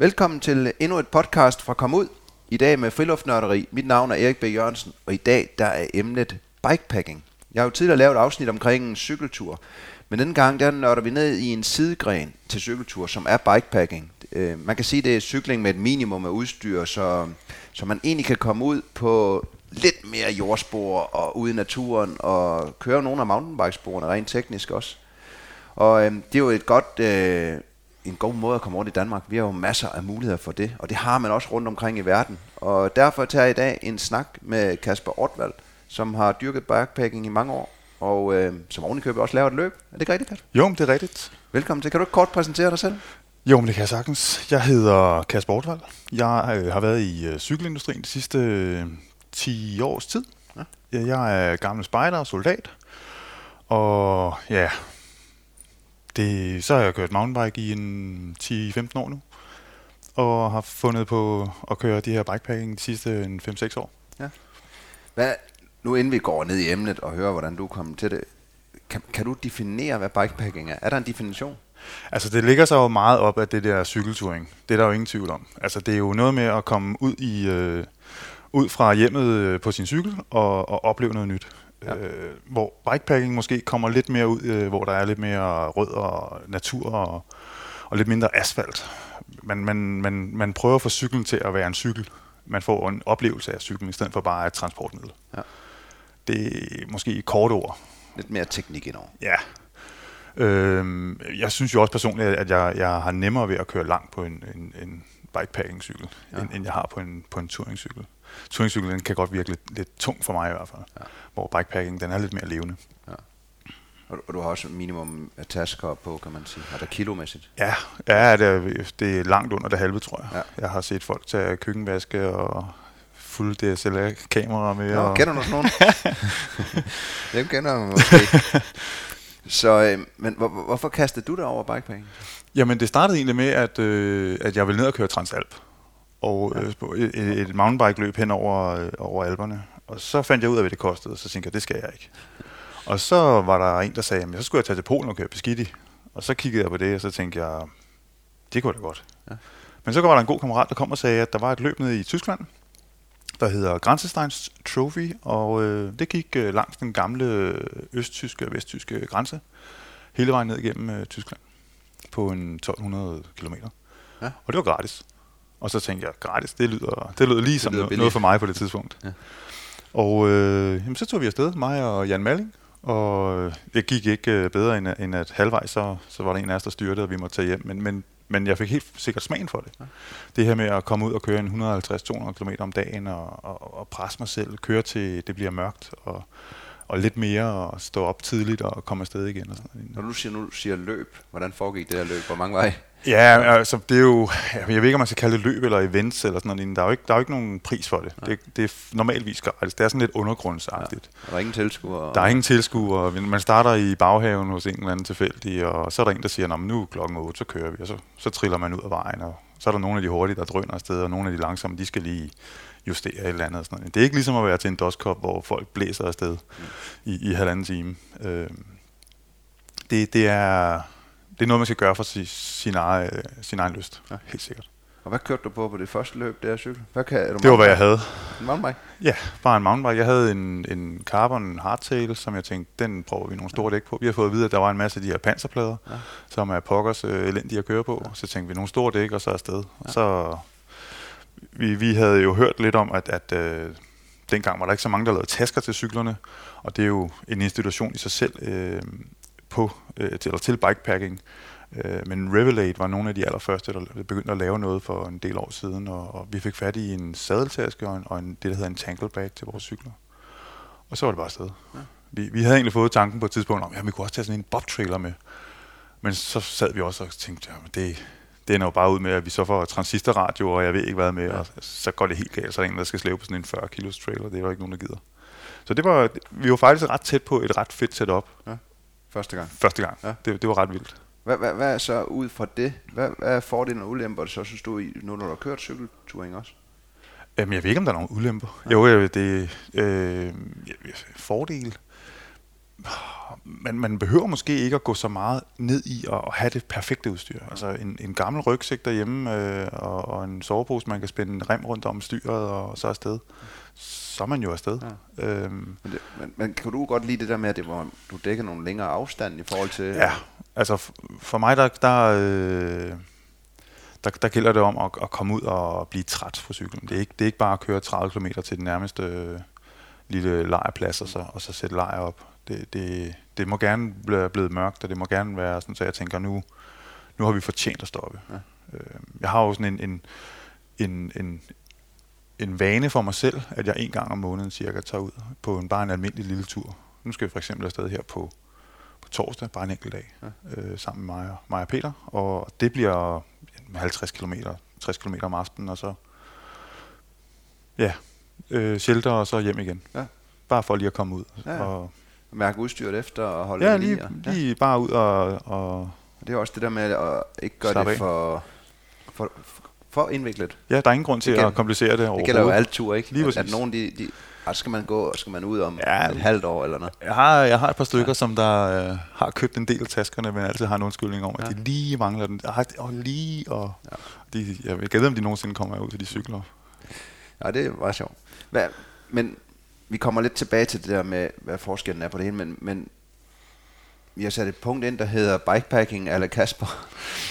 Velkommen til endnu et podcast fra Kom Ud. I dag med friluftnørderi. Mit navn er Erik B. Jørgensen, og i dag der er emnet bikepacking. Jeg har jo tidligere lavet et afsnit omkring en cykeltur, men denne gang der nørder vi ned i en sidegren til cykeltur, som er bikepacking. Øh, man kan sige, det er cykling med et minimum af udstyr, så, så man egentlig kan komme ud på lidt mere jordspor og ude i naturen og køre nogle af mountainbikesporene rent teknisk også. Og øh, det er jo et godt, øh, en god måde at komme rundt i Danmark. Vi har jo masser af muligheder for det, og det har man også rundt omkring i verden. Og derfor tager jeg i dag en snak med Kasper Ortvald, som har dyrket bikepacking i mange år, og øh, som ovenikøbet også laver et løb. Er det ikke rigtigt, Kasper? Jo, det er rigtigt. Velkommen til. Kan du ikke kort præsentere dig selv? Jo, men det kan jeg sagtens. Jeg hedder Kasper Ortvald. Jeg øh, har været i øh, cykelindustrien de sidste øh, 10 års tid. Ja. Jeg er gammel spejder og soldat. Og ja, det, så har jeg kørt mountainbike i en 10-15 år nu. Og har fundet på at køre de her bikepacking de sidste 5-6 år. Ja. Hvad, nu inden vi går ned i emnet og hører, hvordan du kommer til det, kan, kan du definere, hvad bikepacking er? Er der en definition? Altså det ligger sig jo meget op af det der cykelturing. Det er der jo ingen tvivl om. Altså det er jo noget med at komme ud i øh, ud fra hjemmet øh, på sin cykel og, og opleve noget nyt. Ja. Øh, hvor bikepacking måske kommer lidt mere ud, øh, hvor der er lidt mere rød og natur og, og lidt mindre asfalt. Man, man, man, man prøver at få cyklen til at være en cykel. Man får en oplevelse af cyklen, i stedet for bare et transportmiddel. Ja. Det er måske i kort ord. Lidt mere teknik indover. Ja. Øh, jeg synes jo også personligt, at jeg, jeg har nemmere ved at køre langt på en, en, en bikepacking-cykel, ja. end, end jeg har på en, på en touringcykel. Touringcykel den kan godt virke lidt, lidt tung for mig i hvert fald, ja. hvor bikepacking den er lidt mere levende. Ja. Og, du har også minimum af tasker på, kan man sige. Er der kilomæssigt? Ja, ja det, er, det er langt under det halve, tror jeg. Ja. Jeg har set folk tage køkkenvaske og fulde DSLR-kameraer med. Nå, og... kender du nogen? Dem kender man måske. Så, øh, men hvor, hvorfor kastede du dig over bikepacking? Jamen, det startede egentlig med, at, øh, at jeg ville ned og køre Transalp. Og ja. øh, et, et mountainbike-løb hen over, øh, over alberne. Og så fandt jeg ud af, hvad det kostede, og så tænkte jeg, det skal jeg ikke. Og så var der en, der sagde, at så skulle jeg tage til Polen og køre Beskidt Og så kiggede jeg på det, og så tænkte jeg, det kunne da godt. Ja. Men så var der en god kammerat, der kom og sagde, at der var et løb nede i Tyskland, der hedder Grænsesteins Trophy, og øh, det gik øh, langs den gamle østtyske og vesttyske grænse, hele vejen ned igennem øh, Tyskland, på en 1200 km. Ja. Og det var gratis. Og så tænkte jeg, gratis, det lyder, det lyder lige det som lyder noget for mig på det tidspunkt. Ja. Og øh, jamen, så tog vi afsted, mig og Jan Malling, og det gik ikke øh, bedre end, end at halvvejs, så, så var der en af os, der styrtede, og vi måtte tage hjem. Men, men, men jeg fik helt sikkert smagen for det. Ja. Det her med at komme ud og køre en 150-200 km om dagen, og, og, og presse mig selv, køre til det bliver mørkt, og, og lidt mere, og stå op tidligt og komme afsted igen. Og sådan. Når du siger, nu siger løb, hvordan foregik det her løb? Hvor mange vej? Ja, altså det er jo, jeg ved ikke, om man skal kalde det løb eller events eller sådan noget. Der er jo ikke, der er jo ikke nogen pris for det. Det, det er normalvis gratis. Det er sådan lidt undergrundsagtigt. Ja, der er ingen tilskuere. Der er ingen tilskuere. Man starter i baghaven hos en eller anden tilfældig, og så er der en, der siger, nu er klokken 8, så kører vi, og så, så triller man ud af vejen, og så er der nogle af de hurtige, der drøner afsted, og nogle af de langsomme, de skal lige justere et eller andet. Sådan noget. Det er ikke ligesom at være til en doskop, hvor folk blæser afsted mm. i, i halvanden time. Øh, det, det er det er noget, man skal gøre for sin, sin, egen, sin egen lyst. Ja. Helt sikkert. Og hvad kørte du på på det første løb, der cykel? Hvad kan, er du det var, hvad jeg havde. En mountainbike? Ja, bare en mountainbike. Jeg havde en, en Carbon Hardtail, som jeg tænkte, den prøver vi nogle store dæk på. Vi har fået at vide, at der var en masse af de her panserplader, ja. som er pokkers øh, elendige at køre på. Ja. Så tænkte vi, nogle store dæk, og så afsted. Ja. Så vi, vi havde jo hørt lidt om, at, at øh, dengang var der ikke så mange, der lavede tasker til cyklerne, og det er jo en institution i sig selv øh, på, øh, til, eller til bikepacking. Øh, men Revelate var nogle af de allerførste, der begyndte at lave noget for en del år siden, og, og vi fik fat i en sadeltaske og, en, og en, det, der hedder en tanglebag til vores cykler. Og så var det bare afsted. Ja. Vi, vi havde egentlig fået tanken på et tidspunkt om, at vi kunne også tage sådan en bobtrailer med. Men så sad vi også og tænkte, ja, det, det ender jo bare ud med, at vi så får transistorradio, og jeg ved ikke hvad med, ja. og så går det helt galt, så er der en, der skal slæve på sådan en 40 kilos trailer. Det er jo ikke nogen, der gider. Så det var, vi var faktisk ret tæt på et ret fedt setup. Ja. Første gang? Første gang. Ja. Det, det var ret vildt. Hvad, hvad, hvad er så ud fra det? Hvad, hvad er fordelen og ulemper, så synes du, nu når du har kørt cykelturing også? Jamen, jeg ved ikke, om der er nogen ulemper. Ja. Jo, det er øh, fordel. Man, man behøver måske ikke at gå så meget ned i at, at have det perfekte udstyr. Altså en, en gammel rygsæk derhjemme øh, og, og en sovepose, man kan spænde en rem rundt om styret og så afsted. Så er man jo afsted. Ja. Øhm, men, det, men, men kan du godt lide det der med, at det, hvor du dækker nogle længere afstand i forhold til... Ja, altså for mig der... der øh, der, der gælder det om at, at komme ud og blive træt på cyklen. Det er ikke, det er ikke bare at køre 30 km til den nærmeste øh, lille lejrplads og så, og så sætte lejr op. Det, det, det må gerne blive blevet mørkt, og det må gerne være sådan, så jeg tænker, nu, nu har vi fortjent at stoppe. Ja. Øh, jeg har jo sådan en, en, en, en, en vane for mig selv, at jeg en gang om måneden cirka tager ud på en, bare en almindelig lille tur. Nu skal vi for eksempel afsted her på, på torsdag, bare en enkelt dag, ja. øh, sammen med mig og, mig og Peter. Og det bliver 50 km, 60 km om aftenen, og så ja, øh, shelter og så hjem igen. Ja. Bare for lige at komme ud. Ja. Og, Mærke udstyret efter og holde ja, lige, ja, lige bare ud og, og... Det er også det der med at ikke gøre det for, for, for indviklet. Ja, der er ingen grund til det at komplicere det Det gælder jo alt tur, ikke? Lige at, at nogen, de, de, at skal man gå, skal man ud om ja, et halvt år eller noget? Jeg har, jeg har et par stykker, ja. som der øh, har købt en del af taskerne, men altid har en undskyldning om, at ja. de lige mangler den. Ej, og lige, og ja. de, jeg ved om de nogensinde kommer ud til de cykler. Ja, det var sjovt. Hvad, men vi kommer lidt tilbage til det der med, hvad forskellen er på det hele, men, men vi har sat et punkt ind, der hedder bikepacking eller Kasper.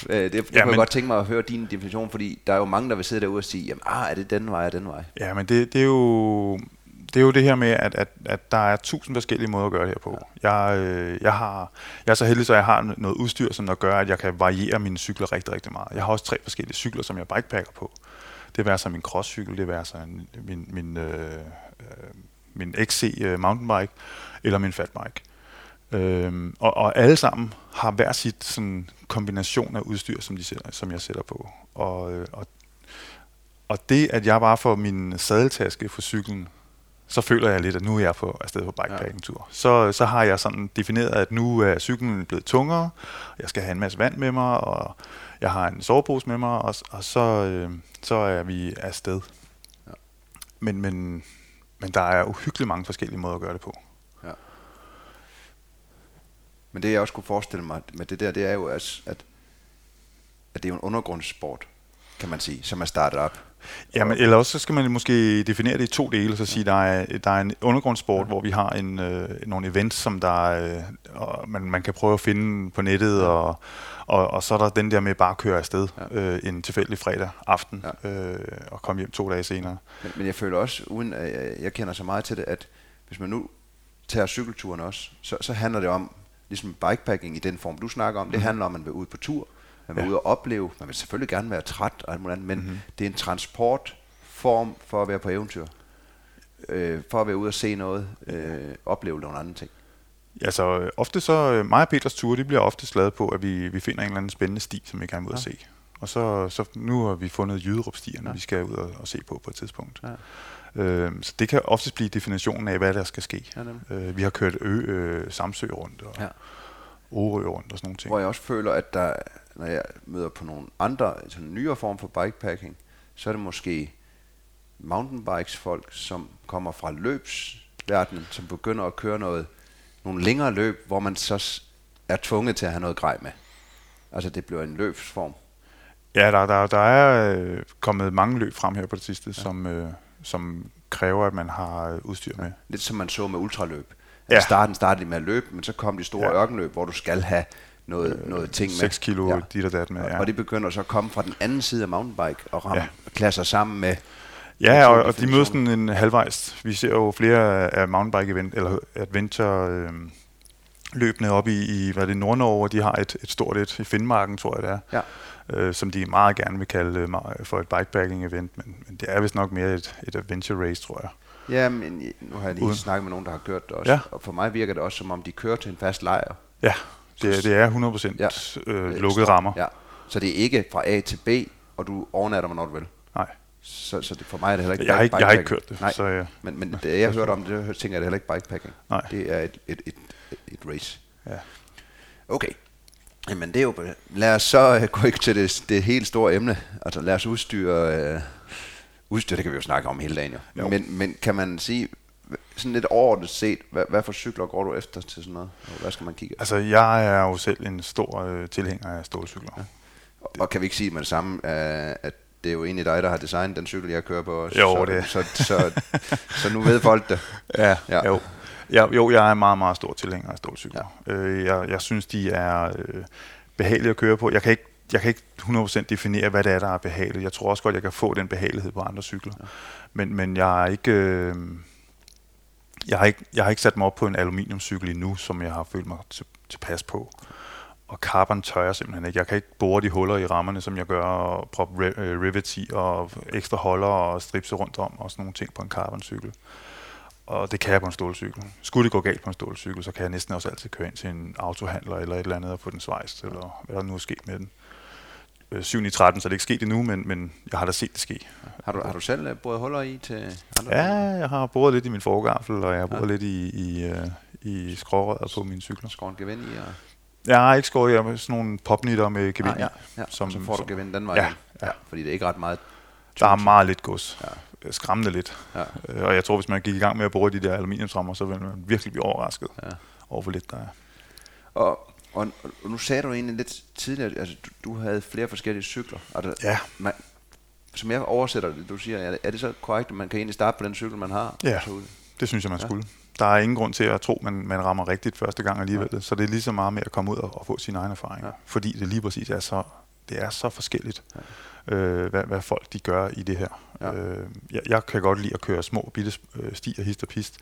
Øh, det, det ja, kunne jeg godt tænke mig at høre din definition, fordi der er jo mange, der vil sidde derude og sige, jamen, ah, er det den vej, er den vej? Ja, men det, det er jo det er jo det her med, at, at, at der er tusind forskellige måder at gøre det her på. Jeg, øh, jeg, har, jeg er så heldig, så jeg har noget udstyr, som der gør, at jeg kan variere mine cykler rigtig, rigtig meget. Jeg har også tre forskellige cykler, som jeg bikepacker på. Det vil så min crosscykel, det vil så min, min, øh, øh min XC øh, mountainbike eller min fatbike. Øhm, og, og alle sammen har hver sit sådan, kombination af udstyr, som, de sætter, som jeg sætter på. Og, øh, og, og det, at jeg bare får min sadeltaske for cyklen, så føler jeg lidt, at nu er jeg på afsted på bikepacking-tur. Ja. Så, så har jeg sådan defineret, at nu er cyklen blevet tungere, jeg skal have en masse vand med mig, og jeg har en sovepose med mig, og, og så, øh, så er vi afsted. Ja. Men, men men der er uhyggeligt mange forskellige måder at gøre det på. Ja. Men det jeg også kunne forestille mig med det der, det er jo, at, at, at det er en undergrundssport, kan man sige, som er startet op. Ja, men eller også så skal man måske definere det i to dele, så sige, der er, der er en undergrundssport, hvor vi har en, øh, nogle events, som der øh, og man, man kan prøve at finde på nettet, og, og, og så er der den der med bare at køre afsted ja. øh, en tilfældig fredag aften ja. øh, og komme hjem to dage senere. Men, men jeg føler også, uden at jeg, jeg kender så meget til det, at hvis man nu tager cykelturen også, så, så handler det om, ligesom bikepacking i den form, du snakker om, mm. det mhm. handler om, at man vil ud på tur, man vil ja. ud og opleve, man vil selvfølgelig gerne være træt og alt muligt men mm-hmm. det er en transportform for at være på eventyr. Øh, for at være ude og se noget, øh, opleve nogle andre ting. Ja, så ofte så, øh, mig og Peters tur, de bliver ofte glade på, at vi, vi finder en eller anden spændende sti, som vi gerne vil ja. se. Og så, så nu har vi fundet Jyderup-stierne, ja. vi skal ud og, og se på på et tidspunkt. Ja. Øh, så det kan oftest blive definitionen af, hvad der skal ske. Ja, øh, vi har kørt ø, øh, Samsø rundt og ja. Orø rundt og sådan nogle ting. Hvor jeg også føler, at der, når jeg møder på nogle andre, altså nyere form for bikepacking, så er det måske mountainbikes folk, som kommer fra løbsverdenen, som begynder at køre noget nogle længere løb, hvor man så er tvunget til at have noget grej med. Altså det bliver en løbsform. Ja, der, der, der er øh, kommet mange løb frem her på det sidste, ja. som, øh, som kræver, at man har øh, udstyr med. Lidt som man så med ultraløb. Ja. I starten startede de med at løbe, men så kom de store ja. ørkenløb, hvor du skal have noget, øh, noget ting med. 6 kilo ja. dit og dat med, ja. Og det begynder så at komme fra den anden side af mountainbike og ramme, ja. klasser sammen med Ja, og, og de mødes sådan en halvvejs. Vi ser jo flere af mountainbike event, eller adventure øh, løbende op i, i hvad er det, Nordnorge, de har et, et stort et i Finnmarken, tror jeg det er, ja. øh, som de meget gerne vil kalde øh, for et bikepacking event, men, men det er vist nok mere et, et adventure race, tror jeg. Ja, men nu har jeg lige Uden. snakket med nogen, der har kørt det også, ja. og for mig virker det også, som om de kører til en fast lejr. Ja, det, det er 100% ja. øh, lukket rammer. Ja. Så det er ikke fra A til B, og du overnatter, hvornår du vil. Nej. Så, så det, for mig er det heller ikke jeg har ikke, jeg har ikke kørt det. Nej, så, ja. men, men det jeg har hørt om det, tænker jeg, det er heller ikke bikepacking. Nej. Det er et, et, et, et race. Ja. Okay. Jamen det er jo, lad os så uh, gå ikke til det, det helt store emne. Altså lad os udstyre, uh, udstyr, det kan vi jo snakke om hele dagen jo. jo. Men, men kan man sige, sådan lidt overordnet set, hvad, hvad for cykler går du efter til sådan noget? Og Hvad skal man kigge? Altså, jeg er jo selv en stor øh, tilhænger af stålcykler. Ja. Og, og kan vi ikke sige med det samme, øh, at det er jo egentlig dig, der har designet den cykel, jeg kører på også. Jo, så, det. Så, så, så, så nu ved folk det. Ja, Ja. Jo. Ja, jo, jeg er meget, meget stor tilhænger af stålcykler. Ja. Øh, jeg, jeg synes, de er øh, behagelige at køre på. Jeg kan ikke jeg kan ikke 100% definere, hvad det er, der er behageligt. Jeg tror også godt, jeg kan få den behagelighed på andre cykler. Ja. Men, men jeg er ikke... Øh, jeg har, ikke, jeg har ikke sat mig op på en aluminiumcykel endnu, som jeg har følt mig til, tilpas på. Og carbon tør jeg simpelthen ikke. Jeg kan ikke bore de huller i rammerne, som jeg gør, og proppe øh, rivets i, og ekstra holder og stripse rundt om, og sådan nogle ting på en carboncykel. Og det kan jeg på en stålcykel. Skulle det gå galt på en stålcykel, så kan jeg næsten også altid køre ind til en autohandler eller et eller andet og få den svejst, eller hvad der nu er sket med den. Øh, 7 i 13, så er det ikke sket endnu, men, men jeg har da set det ske. Har du, har du selv øh, boret huller i til andre? Ja, jeg har boret lidt i min forgaffel, og jeg har boret Ja. lidt i, i, øh, i skrårøret på mine cykler. Skåren gevind i? Og... Jeg har ikke skåret, jeg har sådan nogle popnitter med gevind Ah, ja, ja. Som- så får du gevind den vej. Ja, igen. ja. Fordi det er ikke ret meget. Der er meget lidt gods. Ja. Ja. Skræmmende lidt. Ja. Øh, Og jeg tror, hvis man gik i gang med at bore de der aluminiumsrammer, så ville man virkelig blive overrasket Ja. over, hvor lidt der er. Og, og, og nu sagde du egentlig lidt tidligere, altså du, du havde flere forskellige cykler. Og der, Ja. man, som jeg oversætter det, du siger, er det, er det så korrekt, at man kan egentlig starte på den cykel, man har? Ja. og så ud? Det synes jeg, man Ja. ja. skulle. Der er ingen grund til at tro, at man, man rammer rigtigt første gang alligevel. Ja. Så det er lige så meget med at komme ud og, og få sine egne erfaringer. Ja. Fordi det lige præcis er så, det er så forskelligt, ja. øh, hvad, hvad folk de gør i det her. Ja. Øh, jeg, jeg kan godt lide at køre små bitte øh, stier, hist og pist.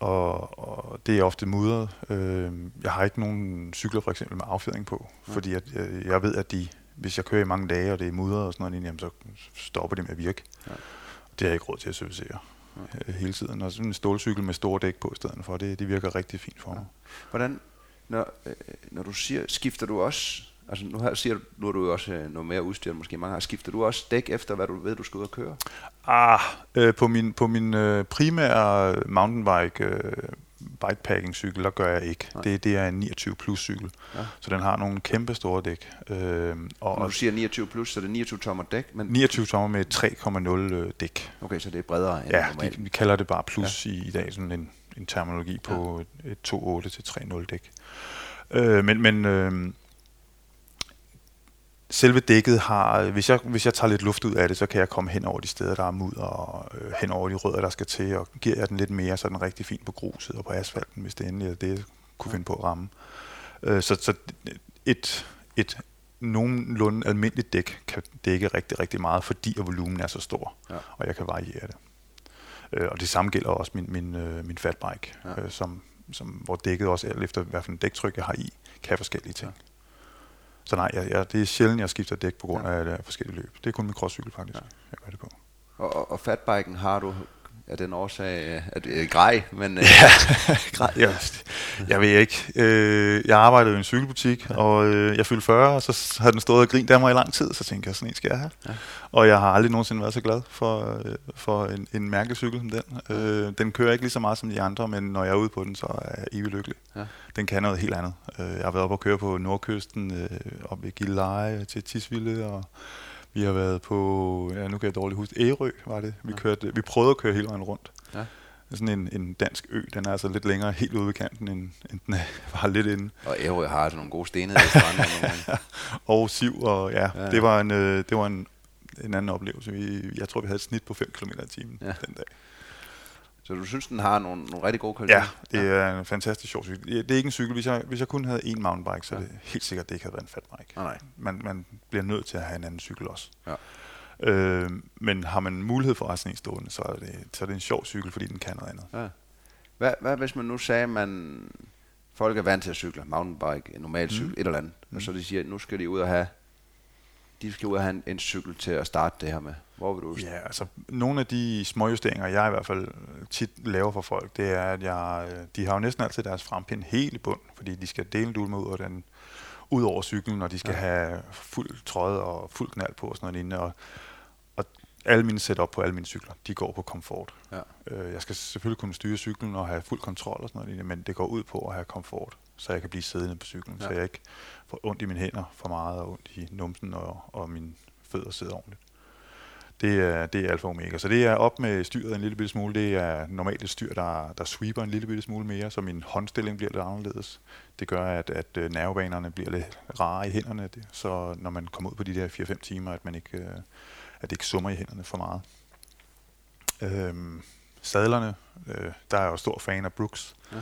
Og, og det er ofte mudret. Øh, jeg har ikke nogen cykler for eksempel med affjedring på, Ja. fordi at, øh, jeg ved, at de, hvis jeg kører i mange dage, og det er mudret og sådan noget, jamen, så stopper det med at virke. Ja. Det har jeg ikke råd til at servicere øh, hele tiden. Og sådan en stålcykel med store dæk på i stedet for, det, det virker rigtig fint for mig. Hvordan, når, øh, når du siger, skifter du også, altså nu her siger du, nu er du jo også øh, noget mere udstyret måske mange har, skifter du også dæk efter, hvad du ved, du skal ud og køre? Ah, øh, på min, på min øh, primære mountainbike øh, bikepacking-cykel, der gør jeg ikke. Nej. Det, det er en 29 plus cykel, Ja. så den har nogle kæmpe store dæk. Øh, og, når du siger 29 plus, så er det 29 tommer dæk, men 29 tommer med et 3,0 øh, dæk. okay, så det er bredere end Ja, normalt. de, vi kalder det bare plus ja. i, i dag, sådan en, en terminologi på ja. et 2.8 til 3.0 dæk. Øh, men men øh, selve dækket har, hvis jeg, hvis jeg tager lidt luft ud af det, så kan jeg komme hen over de steder, der er mudder, og øh, hen over de rødder, der skal til, og giver jeg den lidt mere, så er den rigtig fint på gruset og på asfalten, hvis det endelig er det, jeg kunne finde på at ramme. Øh, så så et, et nogenlunde almindeligt dæk kan dække rigtig, rigtig meget, fordi at volumen er så stor, Ja. og jeg kan variere det. Øh, og det samme gælder også min, min, øh, min fatbike, Ja. øh, som, som, hvor dækket også alt efter, hvad for en dæktryk jeg har i, kan forskellige ting. Ja. Så nej, jeg, jeg, det er sjældent, jeg skifter dæk på grund Ja. af ja. forskellige løb. Det er kun min crosscykel faktisk, Ja. jeg gør det på. Og, og, og fatbiken har du af den årsag, øh, at er grej, men øh, jeg, jeg ved ikke. Øh, jeg arbejdede i en cykelbutik, og øh, jeg fyldte 40, og så havde den stået og grint af mig i lang tid, så tænkte jeg, sådan en skal jeg have. Ja. Ja. Og jeg har aldrig nogensinde været så glad for, øh, for en, en mærkecykel som den. Øh, den kører ikke lige så meget som de andre, men når jeg er ude på den, så er jeg evig lykkelig. Ja. Den kan noget helt andet. Øh, jeg har været oppe og køre på Nordkysten, øh, op i Gilleleje til Tisvilde, og vi har været på, ja nu kan jeg dårligt huske, Ærø var det. Vi, Ja. kørte, vi prøvede at køre hele vejen rundt. Ja. Sådan en, en dansk ø, den er altså lidt længere helt ude ved kanten, end, end den er, var lidt inde. og Ærø har altså nogle gode stenede strande. og siv, og ja, Ja. det var en, øh, det var en, en anden oplevelse. Vi, jeg tror, vi havde et snit på 5 km i timen ja. den dag. Så du synes, den har nogle, nogle rigtig gode Ja, kvaliteter? det er en fantastisk sjov cykel. Det er ikke en cykel. Hvis jeg, hvis jeg kun havde en mountainbike, så er det helt sikkert, det ikke havde været en fatbike. Nej, nej. Man, man bliver nødt til at have en anden cykel også. Ja. Øh, men har man mulighed for at have sådan en stående, så er, det, så er det en sjov cykel, fordi den kan noget andet. Ja. Hvad, hvad hvis man nu sagde, at man, folk er vant til at cykle, mountainbike, en normal cykel, mm. et eller andet, mm. og så de siger, at nu skal de ud og have, de skal ud og have en, en cykel til at starte det her med. Hvor vil du? Ja, altså nogle af de små justeringer, jeg i hvert fald tit laver for folk, det er, at jeg, øh, de har jo næsten altid deres frempind helt i bund, fordi de skal dele dul med ud over, den, ud over cyklen, og de skal Ja. ja. have fuld trøje og fuld knald på og sådan noget lignende. Og, og alle mine setup på alle mine cykler, de går på komfort. Ja. Øh, jeg skal selvfølgelig kunne styre cyklen og have fuld kontrol og sådan noget lignende, men det går ud på at have komfort, så jeg kan blive siddende på cyklen, Ja. så jeg ikke får ondt i mine hænder for meget og ondt i numsen og, og mine fødder sidder ordentligt. Det er, det er alfa og omega. Så det er op med styret en lille bitte smule. Det er normalt et styr, der, der sweeper en lille bitte smule mere, så min håndstilling bliver lidt anderledes. Det gør, at, at øh, nervebanerne bliver lidt rare i hænderne, det, så når man kommer ud på de der 4-5 timer, at, man ikke, øh, at det ikke summer i hænderne for meget. Øhm, sadlerne, øh, der er jeg jo stor fan af Brooks. Ja.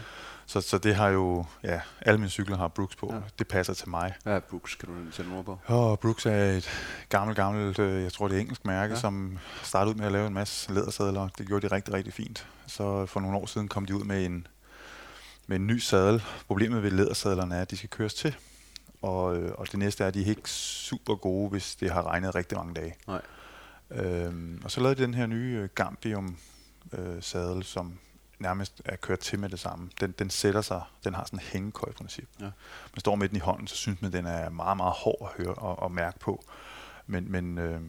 Så, så det har jo, ja, alle mine cykler har Brooks på. Ja. Det passer til mig. Hvad er Brooks? Kan du sætte ord på? Oh, Brooks er et gammelt, gammelt, øh, jeg tror det er engelsk mærke, ja. som startede ud med at lave en masse lædersadler. Det gjorde de rigtig, rigtig fint. Så for nogle år siden kom de ud med en, med en ny sadel. Problemet ved lædersadlerne er, at de skal køres til. Og, øh, og det næste er, at de er ikke super gode, hvis det har regnet rigtig mange dage. Nej. Øhm, og så lavede de den her nye øh, Gambium øh, sadel, som nærmest er kørt til med det samme. Den, den sætter sig, den har sådan en hængekøj-princip. Ja. Man står med den i hånden, så synes man, den er meget, meget hård at høre og, og mærke på. Men, men, øh,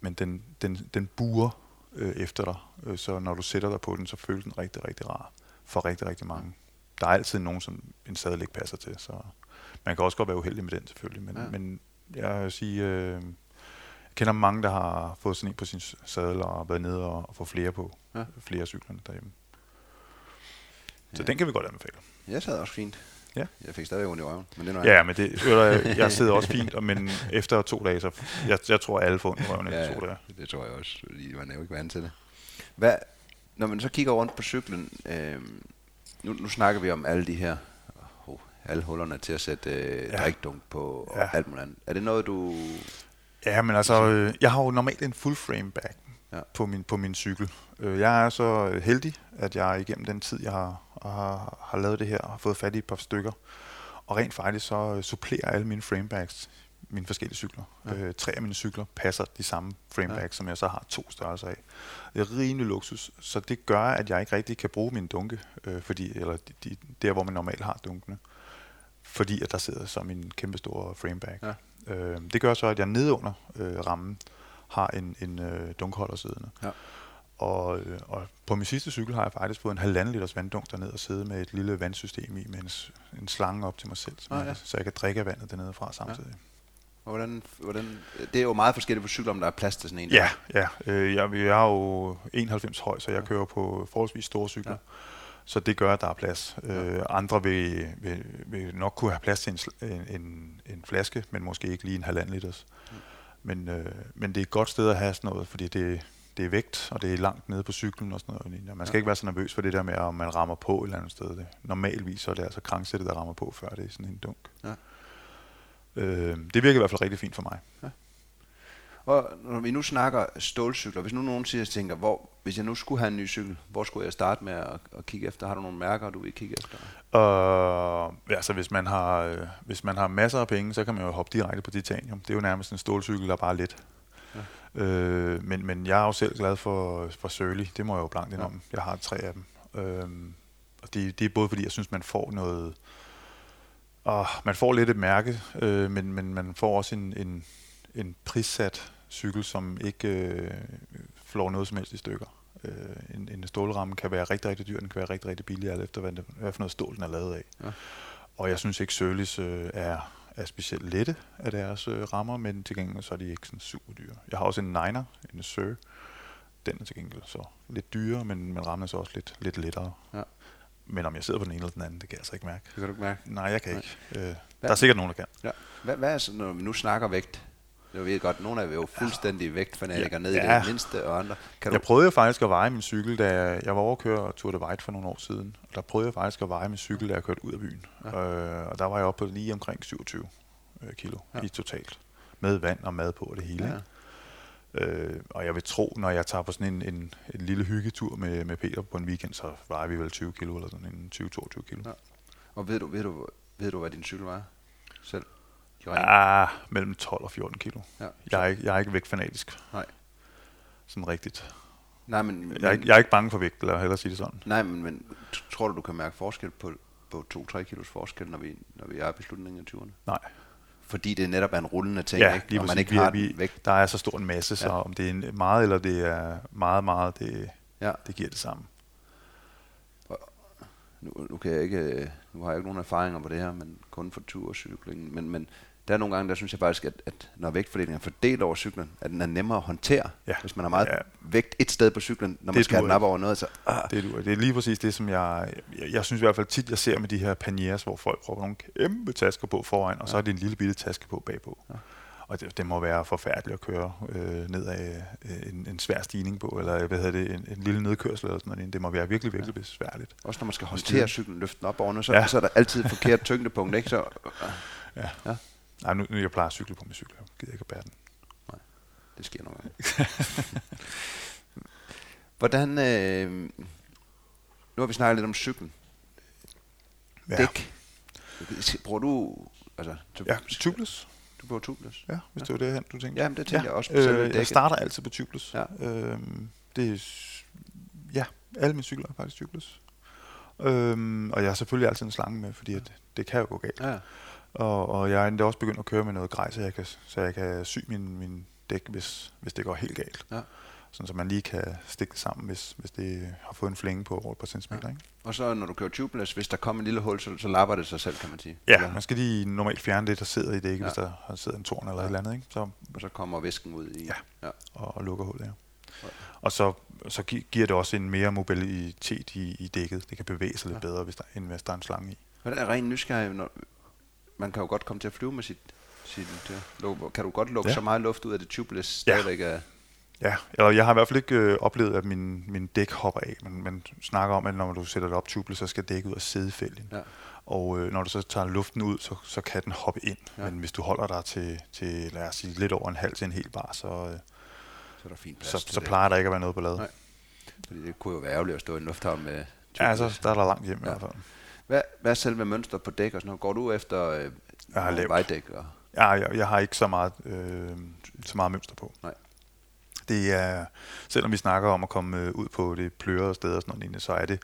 men den, den, den buer øh, efter dig, øh, så når du sætter dig på den, så føles den rigtig, rigtig rar for rigtig, rigtig mange. Der er altid nogen, som en sadel ikke passer til, så man kan også godt være uheldig med den selvfølgelig, men, ja. men jeg vil sige, øh, jeg kender mange, der har fået sådan en på sin sadel og været nede og, og få flere på, ja. flere cyklerne derhjemme. Så ja. den kan vi godt anbefale. Jeg sad også fint. Ja. Jeg fik stadig ondt i røven, men det er Ja, men det, jeg, jeg sidder også fint, men efter to dage, så jeg, jeg tror, alle får ondt i røven efter ja, to dage. det tror jeg også, fordi man er jo ikke vant til det. Hvad, når man så kigger rundt på cyklen, øh, nu, nu snakker vi om alle de her, oh, alle hullerne til at sætte øh, ja. drikdunk på og ja. alt muligt andet. Er det noget, du... Ja, men altså, øh, jeg har jo normalt en full frame bag ja. på, min, på min cykel. Øh, jeg er så heldig, at jeg igennem den tid, jeg har, har, har lavet det her, har fået fat i et par stykker. Og rent faktisk så øh, supplerer alle mine framebags mine forskellige cykler. Ja. Øh, tre af mine cykler passer de samme framebags, ja. som jeg så har to størrelser af. Det er rimelig luksus, så det gør, at jeg ikke rigtig kan bruge min dunke, øh, fordi, eller de, de, der, hvor man normalt har dunkene, fordi at der sidder som en kæmpe stor framebag. Ja. Øh, det gør så, at jeg nede under øh, rammen har en, en øh, dunkholder siddende. Ja. Og, øh, og på min sidste cykel har jeg faktisk fået en halvanden liters vanddunk derned og sidde med et lille vandsystem i, med en, en slange op til mig selv, ah, ja. så jeg kan drikke vandet dernede fra samtidig. Ja. Og hvordan, hvordan, det er jo meget forskelligt på cykler, om der er plads til sådan en. Ja, ja. Øh, jeg, jeg er jo 91 høj, så jeg kører på forholdsvis store cykler. Ja. Så det gør, at der er plads. Ja. Øh, andre vil, vil, vil nok kunne have plads til en, en, en flaske, men måske ikke lige en halvanden liters. Ja. Men, øh, men det er et godt sted at have sådan noget, fordi det, det er vægt, og det er langt nede på cyklen og sådan noget. Man skal ja. ikke være så nervøs for det der med, om man rammer på et eller andet sted. Det. Normalvis så er det altså krangsættet, der rammer på, før det er sådan en dunk. Ja. Øh, det virker i hvert fald rigtig fint for mig. Ja. Og når vi nu snakker stålcykler, hvis nu nogen siger, tænker, hvor, hvis jeg nu skulle have en ny cykel, hvor skulle jeg starte med at, at kigge efter? Har du nogle mærker, du vil kigge efter? Uh, altså hvis man, har, øh, hvis man har masser af penge, så kan man jo hoppe direkte på titanium. Det er jo nærmest en stålcykel, der er bare lidt. Ja. Øh, men, men jeg er jo selv glad for, for Surly, det må jeg jo blankt indom. Ja. Jeg har tre af dem. Øh, og det, det er både fordi, jeg synes, man får noget... Og man får lidt et mærke, øh, men, men man får også en, en, en prissat cykel, som ikke øh, flår noget som helst i stykker. Øh, en, en stålramme kan være rigtig, rigtig dyr, den kan være rigtig, rigtig billig, alt efter hvad, det, hvad for noget stål den er lavet af. Ja. Og jeg synes ikke, Sørlis øh, er, er specielt lette af deres øh, rammer, men til gengæld så er de ikke sådan super dyre. Jeg har også en Niner, en Sør. Den er til gengæld så lidt dyrere, men, men rammen er så også lidt, lidt lettere. Ja. Men om jeg sidder på den ene eller den anden, det kan jeg altså ikke mærke. Det kan du ikke mærke? Nej, jeg kan Nej. ikke. Øh, der er sikkert nogen, der kan. Ja. Hvad, hvad er så, når vi nu snakker vægt? Jeg ved godt, nogle af jer er jo fuldstændig vægtfanatikere ja. ned i ja. det mindste, og andre. Kan jeg du... prøvede faktisk at veje min cykel, da jeg var over at køre Tour de White for nogle år siden. Og der prøvede jeg faktisk at veje min cykel, da jeg kørte ud af byen. Ja. Øh, og der var jeg oppe på lige omkring 27 øh, kilo ja. i totalt. Med vand og mad på og det hele. Ja. Øh, og jeg vil tro, når jeg tager på sådan en, en, en lille hyggetur med, med Peter på en weekend, så vejer vi vel 20 kilo eller sådan en 20-22 kilo. Ja. Og ved du, ved, du, ved du, hvad din cykel var selv? Ja, mellem 12 og 14 kilo. Ja. Jeg, er ikke, jeg er ikke vægtfanatisk. Nej. Sådan rigtigt. Nej, men, jeg, er, men, jeg er ikke bange for vægt, eller hellere sige det sådan. Nej, men, men tror du, du kan mærke forskel på, på 2-3 kilos forskel, når vi, når vi er i beslutningen af 20'erne? Nej. Fordi det netop er en rullende ting, ja, ikke? Lige og man ikke vi, har vi, vægt. Der er så stor en masse, så ja. om det er meget eller det er meget, meget, det, ja. det giver det samme. Nu, nu, kan jeg ikke, nu har jeg ikke nogen erfaringer på det her, men kun for turcykling. Men, men der er nogle gange, der synes jeg faktisk, at, at når vægtfordelingen er fordelt over cyklen, at den er nemmere at håndtere, Ja. hvis man har meget Ja. vægt et sted på cyklen, når man Det skal have den op over noget. Så, ah, Det, er, det er lige præcis det, som jeg, jeg... Jeg synes i hvert fald tit, jeg ser med de her paniers, hvor folk prøver nogle kæmpe tasker på foran, og så er det en lille bitte taske på bagpå. Ja. Og det, det må være forfærdeligt at køre øh, ned af øh, en, en svær stigning på, eller hvad hedder det, en, en lille nedkørsel eller sådan noget. Det må være virkelig, virkelig besværligt. også når man skal håndtere cyklen, løfte den op over noget, så, Ja. så er der altid et forkert tyngdepunkt. Ikke? Så, Ja. Ja. Nej, nu, nu jeg plejer at cykle på min cykel. Jeg gider ikke at bære den. det sker nogle gange. Hvordan... Øh, nu har vi snakket lidt om cyklen. Ja. Dæk. Bruger du... Altså, Ja, tubeless. Du bruger tubeless? Ja, hvis det var det, du tænkte. Ja, men det tænker jeg også på Øh, jeg dækket. starter altid på tubeless. Ja. Øhm, det er, ja, alle mine cykler er faktisk tubeless. Øhm, og jeg har selvfølgelig altid en slange med, fordi at det kan jo gå galt. Ja. Og, og jeg er endda også begyndt at køre med noget grej, så jeg kan, så jeg kan sy min, min dæk, hvis, hvis det går helt galt. Ja. Sådan, så man lige kan stikke det sammen, hvis, hvis det har fået en flænge på over et par centimeter. Ja. Ikke? Og så når du kører tubeless, hvis der kommer en lille hul, så, så lapper det sig selv, kan man sige. Ja, Eller- man skal lige normalt fjerne det, der sidder i dækket, Ja. ja. hvis der har siddet en torn eller Ja. et eller andet, ikke? Så, Og så kommer væsken ud i... Ja. ja. og, og lukker hullet, ja. Ja. Og så, så gi- giver det også en mere mobilitet i, i dækket. Det kan bevæge sig lidt Ja. bedre, hvis der, end hvis der er en slange i. Hvordan er ren nysgerrig, når man kan jo godt komme til at flyve med sit, sit øh, logo. Kan du godt lukke ja. Ja. så meget luft ud af det tubeless Ja. stadigvæk er... Ja, eller jeg har i hvert fald ikke øh, oplevet, at min, min dæk hopper af. Men man snakker om, at når du sætter det op tubeless, så skal dækket ud af sædefælgen. Ja. Og øh, når du så tager luften ud, så, så kan den hoppe ind. Ja. Men hvis du holder dig til, til, lad os sige, lidt over en halv til en hel bar, så, øh, Så er der fint plads så, så plejer der ikke at være noget ballade. Nej. Fordi det kunne jo være ærgerligt at stå i en lufthavn med Ja, altså, der er der langt hjem Ja. ja. i hvert fald. Hvad, hvad er selve mønster på dæk og sådan noget? Går du efter øh, Jeg har lavt. vejdæk? Og, Ja, jeg, jeg har ikke så meget, øh, så meget mønster på. Nej. Det er, selvom vi snakker om at komme øh, ud på det plørede sted og sådan noget lignende, så er det,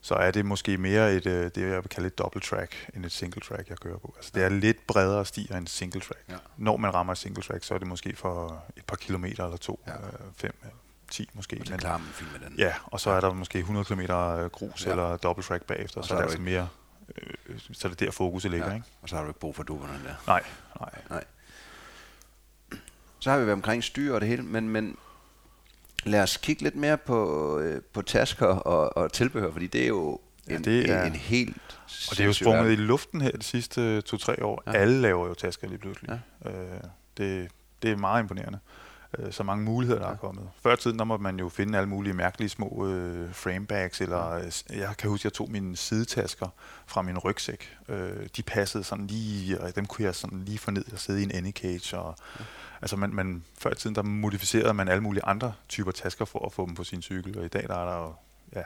så er det måske mere et, øh, det jeg vil kalde et double track, end et single track, jeg kører på. Altså det er lidt bredere stier end single track. Ja. Når man rammer et single track, så er det måske for et par kilometer eller to, Ja. øh, fem, øh, ti måske. og Men- klarer man fint med den. Ja, og så er der måske 100 km grus Ja. eller double track bagefter, Og så så, er er det altså mere, øh, så er det der fokuset ligger, ja. ikke? Og så har du ikke brug for dupperne der. Nej, nej. Nej. Så har vi været omkring styr og det hele, men, men lad os kigge lidt mere på, øh, på tasker og, og tilbehør, fordi det er jo Ja, en, det er- en, en helt Og det er jo sprunget i luften her de sidste to-tre år. Ja. Ja. Alle laver jo tasker lige pludselig. Ja. Øh, det, det er meget imponerende. Øh, så mange muligheder, der Ja. er kommet. Før tiden, der måtte man jo finde alle mulige mærkelige små øh, framebags, eller øh, jeg kan huske, jeg tog mine sidetasker fra min rygsæk. Øh, de passede sådan lige, og dem kunne jeg sådan lige få ned og sidde i en anycage. Og, ja. Altså man, man, før tiden, der modificerede man alle mulige andre typer tasker for at få dem på sin cykel, og i dag der er der jo ja,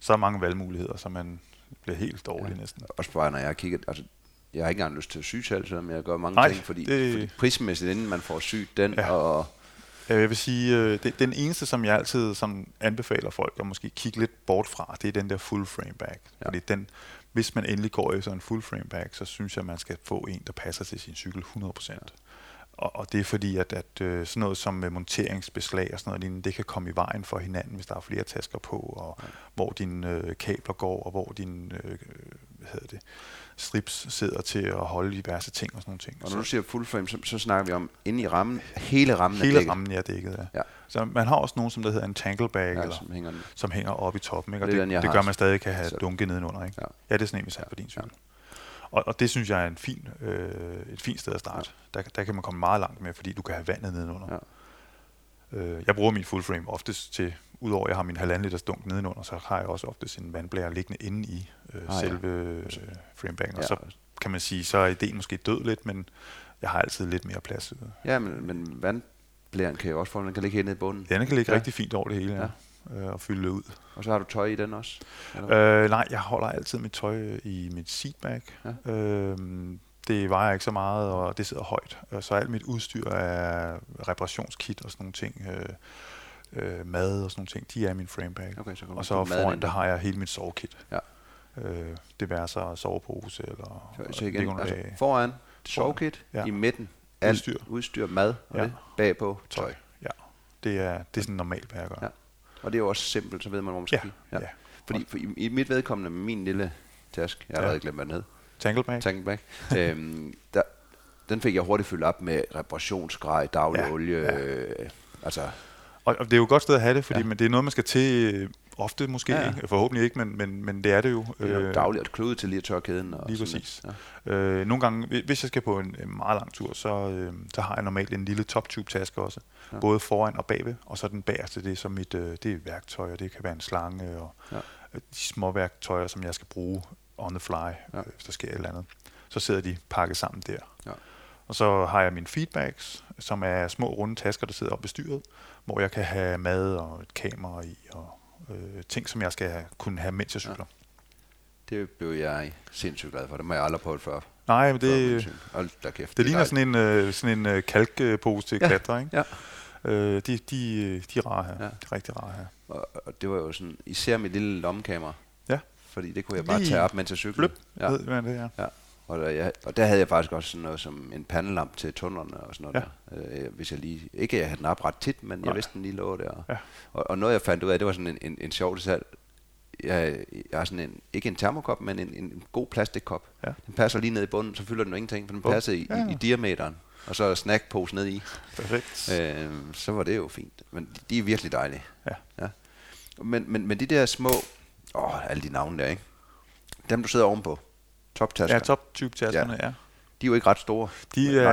så mange valgmuligheder, så man bliver helt dårlig Ja. næsten. Også bare, når jeg har kigget, altså, jeg har ikke engang lyst til at sy selv, selvom jeg gør mange Nej, ting, fordi, det- fordi prismæssigt, inden man får sygt den, ja. Og Øh, Jeg vil sige, øh, det, den eneste, som jeg altid sådan anbefaler folk at måske kigge lidt bort fra, det er den der full frame bag. Ja. Fordi den, hvis man endelig går efter en full frame bag, så synes jeg, man skal få en, der passer til sin cykel 100%. Ja. Og, og det er fordi, at, at øh, sådan noget som øh, monteringsbeslag og sådan noget lignende, det kan komme i vejen for hinanden, hvis der er flere tasker på, og ja. hvor dine øh, kabler går, og hvor dine øh, hvad hedder det, strips sidder til at holde diverse ting og sådan nogle ting. og når du siger full frame, så, så snakker vi om inde i rammen, hele rammen er Hele dækket. rammen er dækket, ja. Ja. Så man har også nogen, som der hedder en tangle bag, Ja, eller, som hænger den. som hænger oppe i toppen. Ikke? Og Det er det, den, det gør man stadig kan have Så- dunke nedenunder. Ikke? Ja. Ja. ja, det er sådan en, vi sagde på din cykel. Og, og det synes jeg er en fin, øh, et fint sted at starte. Ja. Der, der kan man komme meget langt med, fordi du kan have vandet nedenunder. Ja. Øh, jeg bruger min full frame oftest til, udover at jeg har min halvanden liters dunk nedenunder, så har jeg også oftest en vandblære liggende inde i øh, Ah, ja. selve øh, framebagen. Og Ja. så kan man sige, så er ideen måske død lidt, men jeg har altid lidt mere plads. Ja, men, men vandblæren kan jo også få, den kan ligge hernede i bunden. Den kan ligge Ja. ja. rigtig fint over det hele, ja. ja. Øh, og fylde ud. Og så har du tøj i den også? Eller? Øh, nej, jeg holder altid mit tøj øh, i mit seatbag. Ja. Øh, det vejer ikke så meget, og det sidder højt. Øh, Så alt mit udstyr er reparationskit og sådan nogle ting. Øh, øh, mad og sådan nogle ting, de er i min framebag. Okay, så og så foran, der. har jeg hele mit sovekit. Ja. Øh, så sovepose eller Så, så igen, altså foran, sovekit, Ja. i midten, alt Udstyr. udstyr mad, og Ja. det, bagpå tøj. Ja, det er, det er sådan normalt, hvad jeg gør. Ja. Og det er jo også simpelt, så ved man, hvor man skal Ja, kigge. ja. Fordi for i, i mit vedkommende med min lille taske, jeg har Ja. allerede glemt, hvad den hed, Tangleback? Tankenback, øhm, der, den fik jeg hurtigt fyldt op med reparationsgrej, daglig Ja, olie. ja. Øh, altså, Og, og det er jo et godt sted at have det, fordi ja. men det er noget, man skal til øh, ofte måske, Ja. Ikke? forhåbentlig ikke, men, men, men det er det jo. det er jo dagligt at klude til lige at tørre kæden. Og Lige præcis. Ja. Øh, nogle gange, hvi- hvis jeg skal på en, meget lang tur, så, øh, så har jeg normalt en lille top tube taske også. Ja. Både foran og bagved, og så den bagerste, det er så mit, øh, det er værktøjer, det kan være en slange og Ja. ja. de små værktøjer, som jeg skal bruge on the fly, Ja. øh, hvis der sker et eller andet. Så sidder de pakket sammen der. Ja. Og så har jeg mine feedbacks, som er små runde tasker, der sidder op ved styret, hvor jeg kan have mad og et kamera i, og øh, ting, som jeg skal have, kunne have, mens jeg cykler. Det blev jeg sindssygt glad for. Det må jeg aldrig prøvet før. Nej, men det. Hold da kæft. det ligner dejligt. sådan en, øh, sådan en øh, kalkpose til Ja. ja. klatre, ikke? Ja. Øh, de, de, de er rare her. Ja. Ja. De er rigtig rare her. Og, og det var jo sådan, især mit lille lommekamera. Ja. Fordi det kunne jeg bare Lige tage op, mens jeg cyklede. Bløp, Ja. ja. ved hvad det er? Ja, og der, jeg, og der havde jeg faktisk også sådan noget som en pandelamp til tunnelerne og sådan noget ja. der. Øh, hvis jeg lige, ikke jeg havde den op ret tit, men jeg Nej. vidste den lige lå der. Ja. Og, og noget jeg fandt ud af, det var sådan en, en, en sjov detalj. Jeg, jeg har sådan en, ikke en termokop, men en, en god plastikkop. Ja. Den passer lige ned i bunden, så fylder den jo ingenting, for den passer i, Ja, i, i diameteren. Og så er der snackpose ned i. Perfekt. Øh, så var det jo fint. Men de er virkelig dejlige. Ja. ja. Men, men, men de der små, åh, alle de navne der, ikke? Dem du sidder ovenpå, toptasker, Ja, top tube taskerne, ja. ja. de er jo ikke ret store. De er,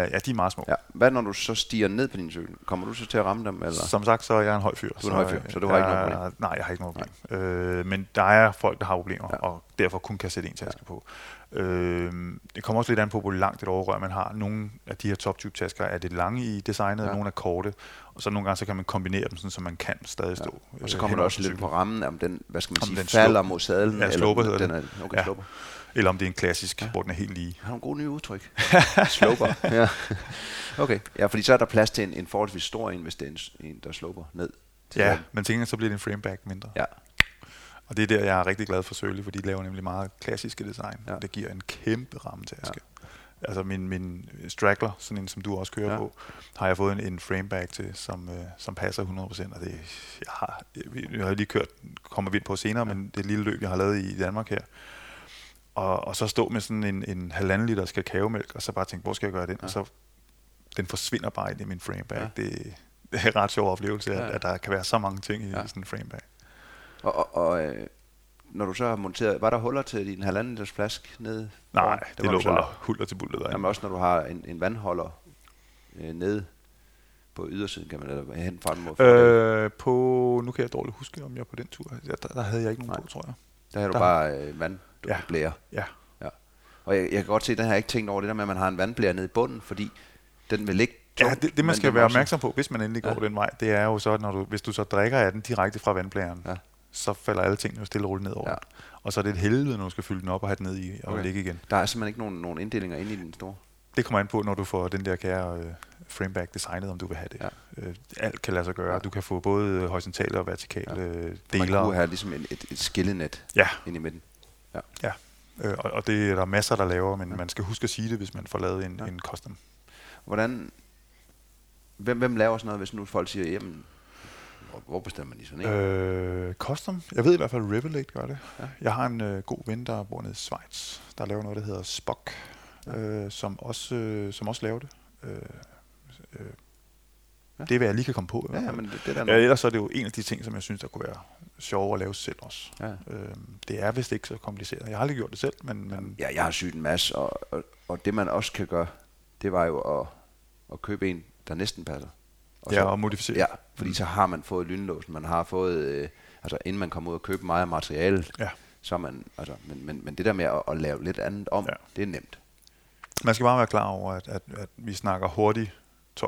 ja, de er meget små. Ja. Hvad når du så stiger ned på din cykel? Kommer du så til at ramme dem? Eller? Som sagt, så er jeg en høj fyr. Du er en høj fyr, så du har ikke jeg, noget problem? Nej, jeg har ikke noget problem. Øh, men der er folk, der har problemer, Ja. og derfor kun kan sætte en taske ja. på. Øh, det kommer også lidt an på, hvor langt et overrør man har. Nogle af de her top tube tasker er lidt lange i designet, Ja. og nogle er korte. Og så nogle gange så kan man kombinere dem, sådan, så man kan stadig stå. Og så øh, kommer hen der over også lidt på rammen, om den, hvad skal man Om sige, den falder slupper. mod sadlen. Ja, slupper hedder den det. er, okay, Ja. slupper. Eller om det er en klassisk, ja. hvor den er helt lige. Har nogle gode nye udtryk. slupper. ja. Okay, ja, fordi så er der plads til en, en forholdsvis stor en, hvis det er en, en der slupper ned. til Ja, sadlen. men tænker så bliver det en frameback mindre. Ja, Og det er der, jeg er rigtig glad for Søli, for de laver nemlig meget klassiske design. Ja. Ja. Det giver en kæmpe rammetaske. Ja. Altså min, min straggler, sådan en som du også kører Ja. på, har jeg fået en, en frameback til, som, øh, som passer 100%. Og det, jeg har, jeg, jeg har lige kørt, kommer vi ind på senere, ja. men det lille løb, jeg har lavet i Danmark her. Og, og så stå med sådan en, en halvanden liter kakaomælk, og så bare tænke, hvor skal jeg gøre den? Ja. Og så den forsvinder bare ind i min frameback. Ja. Det, det er en ret sjov oplevelse, at, Ja. at der kan være så mange ting i ja. sådan en frameback. og, og, og øh, når du så har monteret, var der huller til din halvanden liters flaske nede? Nej, det var lå du bare hulter til bullet derinde. Jamen også når du har en, en vandholder øh, nede på ydersiden, kan man eller hen fra den mod. Øh, på, nu kan jeg dårligt huske, om jeg på den tur, ja, der, der havde jeg ikke nogen Nej. på, tror jeg. Der har du der- bare øh, vand, du Ja. ja. blære. Ja, Og jeg, jeg kan godt se, at den har jeg ikke tænkt over det der med, at man har en vandblære nede i bunden, fordi den vil ikke ja det, det man skal være opmærksom på, hvis man endelig går Ja. ja. den vej, det er jo så, når du, hvis du så drikker af den direkte fra vandblæren, Ja. Ja. så falder alle tingene jo stille og roligt ned over. Ja. Ja. Og så er det et helvede, når du skal fylde den op og have den ned i og Okay. ligge igen. Der er simpelthen ikke nogen, nogen inddelinger inde i den store. Det kommer an på, når du får den der kære øh, frameback designet, om du vil have det. Ja. Øh, alt kan lade sig gøre. Ja. Du kan få både horisontale og vertikale Ja. ja. Man deler. kunne have ligesom et, et, et skillenet Ja, ind i midten. øh, og, og det er der masser, der laver, men Ja. ja. man skal huske at sige det, hvis man får lavet en, Ja. ja. en custom. Hvordan, hvem, hvem laver sådan noget, hvis nu folk siger, jamen, hvor, hvor bestemmer sådan en? Øh, custom? Jeg ved i hvert fald, at Revelate gør det. Ja. Jeg har en øh, god ven, der bor nede i Schweiz, der laver noget, der hedder Spock, Ja. øh, som, også, øh, som også laver det. Øh, øh, Ja. Det er, hvad jeg lige kan komme på. ja, ja, men det, det der Ja, ellers så er det jo en af de ting, som jeg synes, der kunne være sjovere at lave selv også. Ja. Øh, det er vist ikke så kompliceret. Jeg har aldrig gjort det selv, men, men Ja, jeg har sygt en masse, og, og, og det man også kan gøre, det var jo at, at købe en, der næsten passer. Ja, og modificere. Ja, fordi Mm. så har man fået lynlåsen, man har fået, øh, altså inden man kommer ud og køber meget af materialet, Ja. så man, altså, men, men, men det der med at, at lave lidt andet om, Ja. det er nemt. Man skal bare være klar over, at, at, at vi snakker hurtigt 1200-1500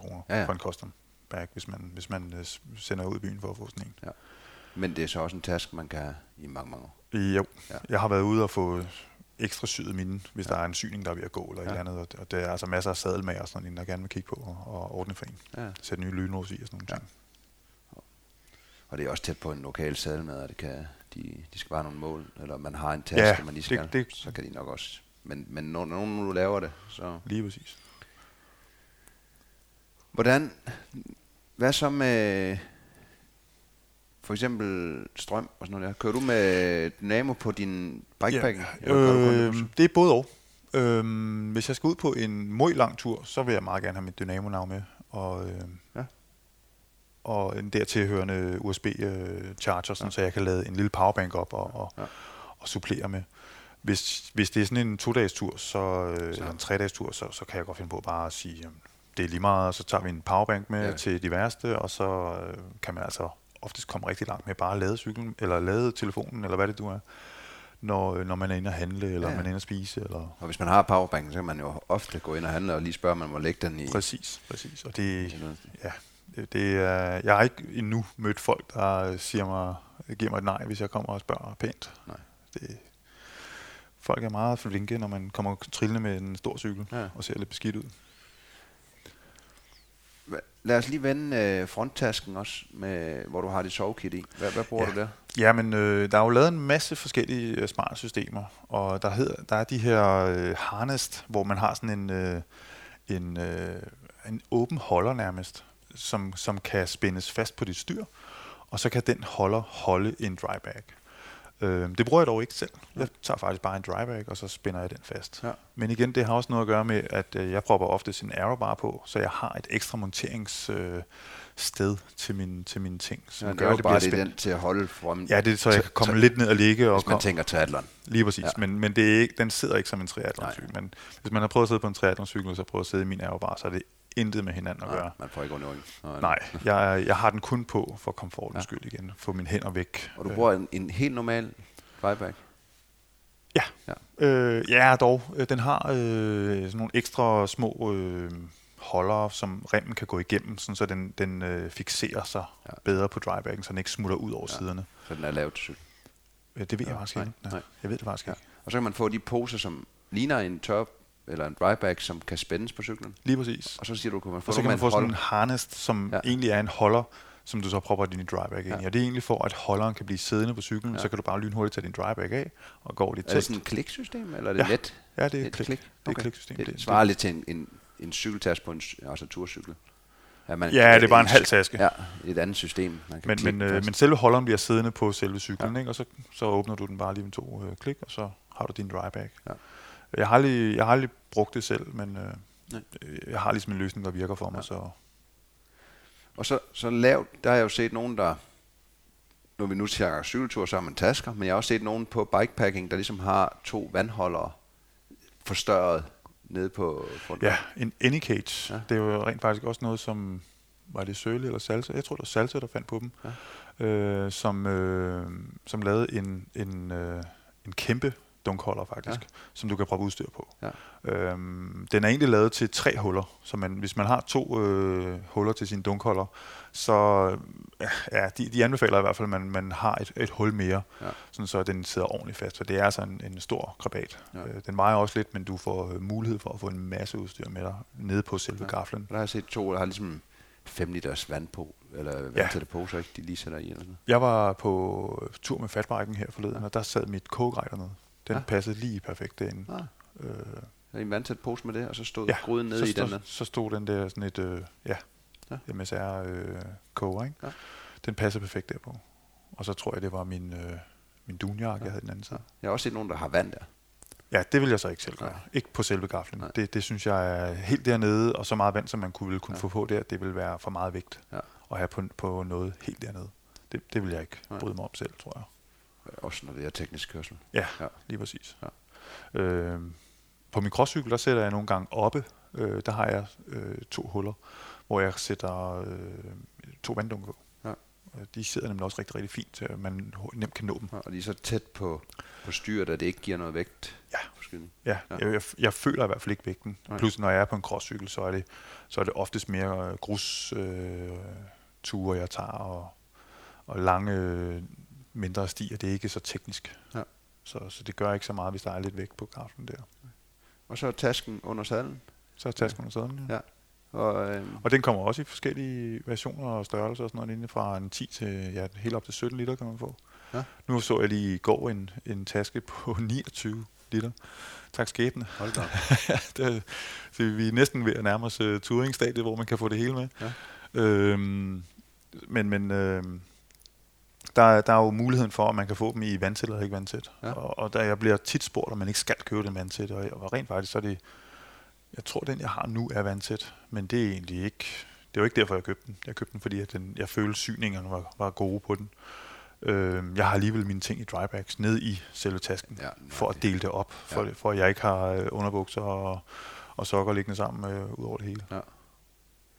kroner Ja, ja. for en custom bag, hvis man, hvis man øh, sender ud i byen for at få sådan en. Men det er så også en task, man kan have i mange, mange år. Jo, Ja. ja. jeg har været ude og få ekstra syet mine, hvis Ja. der er en syning, der er ved at gå, eller ja. Et eller andet. Og der er altså masser af sadelmager og sådan en, der gerne vil kigge på og, og ordne for en. Ja. Sætte nye lynlås i og sådan nogle Ja. ting. Og det er også tæt på en lokal sadelmad, og det kan, de, de skal bare have nogle mål, eller man har en task, Ja, man lige det- skal, det- så kan de nok også. Men, men når, når nogen nu laver det, så... Lige præcis. Hvordan, hvad så med for eksempel strøm og sådan noget der? Kører du med dynamo på din bikepacking? Ja, øh, bus? det er både og. Øhm, hvis jeg skal ud på en meget lang tur, så vil jeg meget gerne have mit Dynamo med. Og, øh, Ja. og en dertilhørende USB-charger, sådan, så jeg kan lade en lille powerbank op og, og, Ja. og supplere med. Hvis, hvis det er sådan en to-dages tur, så, øh, Så- eller en tre-dages tur, så, så kan jeg godt finde på bare at sige, det er lige meget, og så tager vi en powerbank med Ja. ja. til de værste, og så øh, kan man altså oftest komme rigtig langt med bare at lade cyklen, eller lade telefonen, eller hvad det du er, når, øh, når man er inde og handle, eller Ja. man er inde og spise, eller Og hvis man har powerbanken, så kan man jo ofte gå ind og handle og lige spørge, om man må lægge den i. Præcis, præcis. Og det, ja, det, det er, jeg har ikke endnu mødt folk, der siger mig, giver mig et nej, hvis jeg kommer og spørger pænt. Nej. Det, folk er meget flinke, når man kommer trillende med en stor cykel ja. og ser lidt beskidt ud. Lad os lige vende øh, fronttasken også, med, hvor du har dit sovekit i. Hvad, hvad bruger Ja. du der? Ja, men øh, der er jo lavet en masse forskellige øh, smarte systemer, og der, hedder, der er de her øh, harnest, hvor man har sådan en, øh, en, øh, en åben holder nærmest, som, som kan spændes fast på dit styr, og så kan den holder holde en dry bag. Øh, det bruger jeg dog ikke selv. Jeg tager faktisk bare en dry og så spænder jeg den fast. Ja. Men igen, det har også noget at gøre med, at øh, jeg propper ofte sin aerobar på, så jeg har et ekstra monteringssted øh, sted til, min, til mine ting, som Ja, det gør, er jo det bare det, den til at holde frem. Ja, det er så jeg kan komme lidt ned og ligge. Og Hvis man kom, tænker triathlon. lige præcis, Ja. men, men det er ikke, den sidder ikke som en triathloncykel. Men hvis man har prøvet at sidde på en triathloncykel, og så prøvet at sidde i min aerobar, så er det intet med hinanden at Nej, gøre. man får ikke ryggen. Nej. Nej, jeg, jeg har den kun på for komfortens Ja. skyld igen. Få mine hænder væk. Og du bruger en, en helt normal dryback? Ja. Ja. Øh, ja, dog. Øh, Den har øh, sådan nogle ekstra små øh, holdere, som remmen kan gå igennem, sådan så den, den øh, fixerer sig Ja. bedre på drybacken, så den ikke smutter ud over Ja. siderne. Så den er lavet til. Øh, Det ved Ja, jeg faktisk nej, ikke. nej. Jeg ved det faktisk Ja. ikke. Og så kan man få de poser, som ligner en tør eller en dryback, som kan spændes på cyklen. Lige præcis. Og så siger du, kan man få Og så kan man få sådan en harnest, som Ja. ja. egentlig er en holder, som du så propper din dryback ind Ja. i. Og det er egentlig for, at holderen kan blive siddende på cyklen, Ja. ja. så kan du bare lynhurtigt tage din dryback af og gå over dit Er det sådan et kliksystem, eller er det Ja. let? Ja, det er Et klik. klik? Det er Okay. et kliksystem. Det Det- svarer lidt til en, en, en cykeltaske på en altså turcykel. Ja, man, Ja, det er bare en halv taske. Ja, et andet system. Man kan Men, klikke men, øh, men selve holderen bliver siddende på selve cyklen, Ja. ja. ikke? og så, så åbner du den bare lige med to øh, klik, og så har du din dryback. Ja. Jeg, har aldrig, jeg har aldrig brugt det selv, men øh, Nej. jeg har ligesom en løsning, der virker for mig. Ja. Så Og så, så lavt, der har jeg jo set nogen, der... Når vi nu tager cykeltur, man tasker, men jeg har også set nogen på bikepacking, der ligesom har to vandholdere forstørret nede på fronten. ja, en Anycage, Ja. ja. det er jo rent faktisk også noget, som... Var det Søle eller Salsa? Jeg tror, det var Salsa, der fandt på dem. Ja. Øh, som, øh, som lavede en, en, øh, en kæmpe dunkholder faktisk, Ja. ja. som du kan proppe udstyr på. Ja. Øhm, den er egentlig lavet til tre huller, så man, hvis man har to øh, huller til sin dunkholder, så ja, de, de anbefaler i hvert fald, at man, man har et, et hul mere, Ja. sådan så den sidder ordentligt fast, for det er altså en, en stor krabat. Ja. Øh, den vejer også lidt, men du får øh, mulighed for at få en masse udstyr med dig nede på selve Ja. ja. gaflen. Der har jeg set to, der har ligesom 5 liters vand på, eller vandtætte poser, ikke? De lige sætter i eller sådan noget. Jeg var på tur med fatbiken her forleden, Ja. og der sad mit kogegrej dernede. Den Ja. ja. passede lige perfekt derinde. Ah, Øh, er en vandtæt pose med det, og så stod ja, gryden nede så, i stod, den der. så stod den der sådan et, øh, ja, Ja. ja. MSR øh, ikke? Ja. Den passer perfekt derpå. Og så tror jeg, det var min, øh, min dunjakke, Ja. jeg havde i den anden side. Jeg har også set nogen, der har vand der. Ja, det vil jeg så ikke selv gøre. Nej. Ikke på selve gaflen. Nej. Det, det synes jeg er helt dernede, og så meget vand, som man kunne, ville kunne Ja. få på der, det vil være for meget vægt Ja. at have på, på noget helt dernede. Det, det vil jeg ikke Nej. bryde mig om selv, tror jeg. Også når det er teknisk kørsel. Ja, Ja. lige præcis. Ja. Øh, på min crosscykel, der sætter jeg nogle gange oppe. Øh, der har jeg øh, to huller, hvor jeg sætter øh, to vanddunke på. Ja. Øh, De sidder nemlig også rigtig, rigtig fint, så man nemt kan nå dem. Ja, Og de er så tæt på, på styret, at det ikke giver noget vægt. Ja. Ja, Ja. Jeg, jeg, jeg føler i hvert fald ikke vægten. Nej. Plus når jeg er på en crosscykel, så er det, så er det oftest mere øh, grus øh, ture, jeg tager, og, og lange mindre stier. Det er ikke så teknisk. Ja. Så, så det gør ikke så meget, hvis der er lidt vægt på gaflen der. Og så er tasken under sadlen. Så er tasken under sadlen, ja. Ja. Og, øhm, Og den kommer også i forskellige versioner og størrelser og sådan noget, inde fra en 10 til ja, helt op til 17 liter kan man få. Ja. Nu så jeg lige i går en, en taske på 29 liter. Tak skæbne. hold da. det, så vi er næsten ved at nærme os uh, touringstadiet, hvor man kan få det hele med. Ja. Øhm, men men øhm, Der, der er jo muligheden for, at man kan få dem i vandtæt eller ikke vandtæt. Ja. Og, og der jeg bliver tit spurgt, om man ikke skal købe den vandtæt. Og, og rent faktisk, så er det... Jeg tror, den jeg har nu er vandtæt, men det er egentlig ikke... Det var ikke derfor, jeg købte den. Jeg købte den, fordi at den, jeg følte, syningerne var, var gode på den. Øh, jeg har alligevel mine ting i drybags ned i selve tasken, Ja, for at dele det op, for, Ja. for at jeg ikke har øh, underbukser og, og sokker liggende sammen øh, ud over det hele. Ja.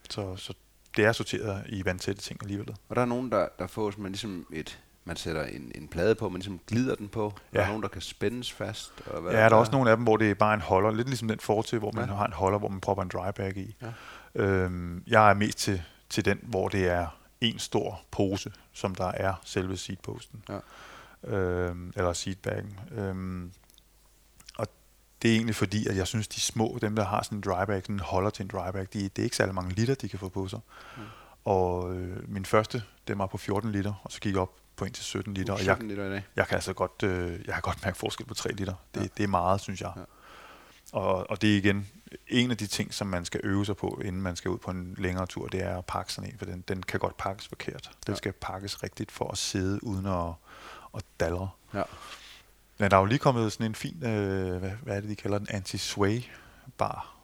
Så, så det er sorteret i vandtætte ting alligevel. Og der er nogen, der, der får man ligesom et, man sætter en, en plade på, man ligesom glider den på. Ja. Der er nogen, der kan spændes fast. Og hvad Ja, der er også nogle af dem, hvor det er bare en holder, lidt ligesom den fortil, hvor man Ja. har en holder, hvor man propper en drybag i. Ja. Øhm, jeg er mest til, til den, hvor det er en stor pose, som der er selve seatposten. Ja. Øhm, eller seatbagen. Øhm, det er egentlig fordi, at jeg synes, de små, dem der har sådan en drybag, sådan holder til en drybag, de, det er ikke særlig mange liter, de kan få på sig. Mm. Og øh, min første, den var på 14 liter, og så gik jeg op på 1 til 17 liter, og jeg, 17 liter i dag. jeg kan altså godt, øh, jeg kan godt mærke forskel på 3 liter. Det, Ja. det er meget, synes jeg. Ja. Og, og det er igen en af de ting, som man skal øve sig på, inden man skal ud på en længere tur, det er at pakke sådan en, for den, den kan godt pakkes forkert. Den ja. skal pakkes rigtigt for at sidde uden at, at dalre. Ja. Men der er jo lige kommet sådan en fin, øh, hvad, hvad er det, de kalder den, anti-sway bar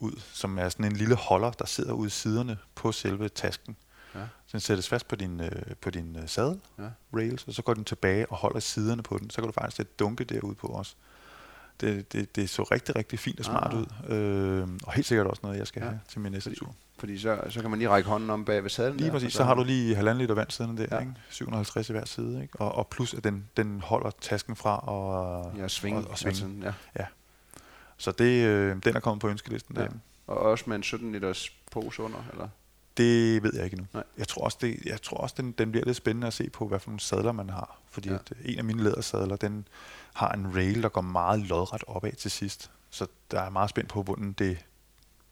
ud, som er sådan en lille holder, der sidder ude i siderne på selve tasken. Ja. Så den sættes fast på din, øh, på din øh, sadel, Ja. rails, og så går den tilbage og holder siderne på den. Så kan du faktisk sætte dunke derude på også. Det, det, det så rigtig, rigtig fint og smart Ah. ud. Øh, og helt sikkert også noget, jeg skal Ja. ja. have til min næste Fordi- tur. Fordi så, så kan man lige række hånden om bag ved sadlen Lige der, præcis. Så har du lige halvanden liter vand siddende der, Ja. ja. ikke? 750 i hver side, ikke? Og, og plus, at den, den holder tasken fra og, Ja, svinge. og, og svinge. Altså, ja. Så det, øh, den er kommet på ønskelisten Ja. der. Og også med en 17 liters pose under, eller? Det ved jeg ikke nu. Nej. Jeg tror også, det, jeg tror også den, den bliver lidt spændende at se på, hvad for nogle sadler man har. Fordi Ja. ja. at øh, en af mine lædersadler, den har en rail, der går meget lodret opad til sidst. Så der er meget spændt på, hvordan det,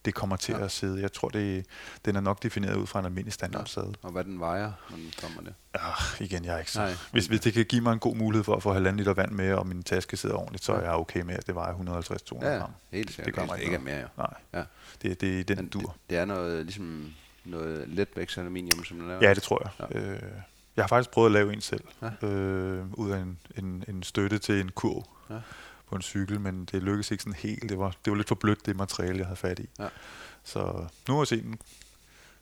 det kommer til Ja. ja. at sidde. Jeg tror, det, den er nok defineret ud fra en almindelig standardsadel. Og hvad den vejer, når den kommer det. Ah, igen, jeg er ikke så. Nej. Hvis, hvis det kan give mig en god mulighed for at få halvanden liter vand med, og min taske sidder ordentligt, så Ja. er jeg okay med, at det vejer 150-200 Ja, gram. helt sikkert. Det ikke ikke mere, jo. Nej, Ja. det, det er den Men dur. det, det, er noget, ligesom noget letvægts aluminium, som den laver. Ja, det tror jeg. Ja. Ja. Øh, jeg har faktisk prøvet at lave en selv, Ja. ja. øh, ud af en, en, en støtte til en kurv Ja. ja. på en cykel, men det lykkedes ikke sådan helt. Det var, det var lidt for blødt, det materiale, jeg havde fat i. Ja. Så nu har jeg set den.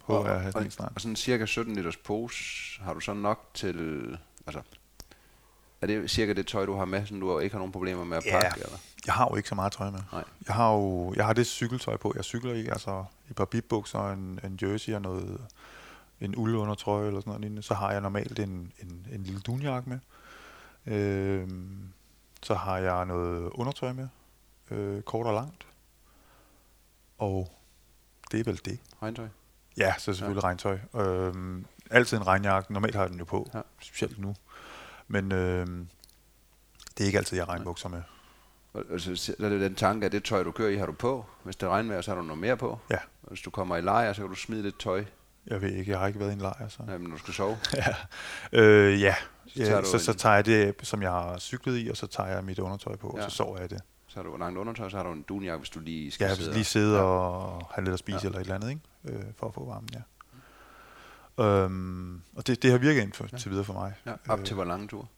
Håber jeg at og, den snart. og sådan cirka 17 liters pose, har du så nok til, altså, er det cirka det tøj, du har med, som du ikke har nogen problemer med at Ja. pakke? Eller? Jeg har jo ikke så meget tøj med. Nej. Jeg har jo jeg har det cykeltøj på, jeg cykler i, altså et par bibbukser, en, en jersey og noget, en uldundertrøje eller sådan noget lignende. Så har jeg normalt en, en, en lille dunjakke med. Øhm, så har jeg noget undertøj med, øh, kort og langt. Og det er vel det. Regntøj? Ja, så selvfølgelig ja. regntøj. Øhm, altid en regnjakke. Normalt har jeg den jo på, Ja. specielt nu. Men øhm, det er ikke altid, jeg har regnbukser med. Og, og så, så er det den tanke, at det tøj, du kører i, har du på. Hvis det regner så har du noget mere på. Ja. Og hvis du kommer i lejr, så kan du smide lidt tøj, Jeg ved ikke, jeg har ikke været i en lejr, så... ja, men du skal sove. ja. Øh, ja. Så tager ja så, så en- tager jeg det, som jeg har cyklet i, og så tager jeg mit undertøj på, Ja. og så sover jeg det. Så har du langt undertøj, så har du en dunjakke, hvis du lige skal Jeg sidde skal lige sidde ja. og have lidt at spise Ja. ja. eller et eller andet, ikke? Øh, for at få varmen, ja. Øhm, og det, det har virket indtil Ja. ja. til videre for mig. Ja, op Øh, til hvor lange tur?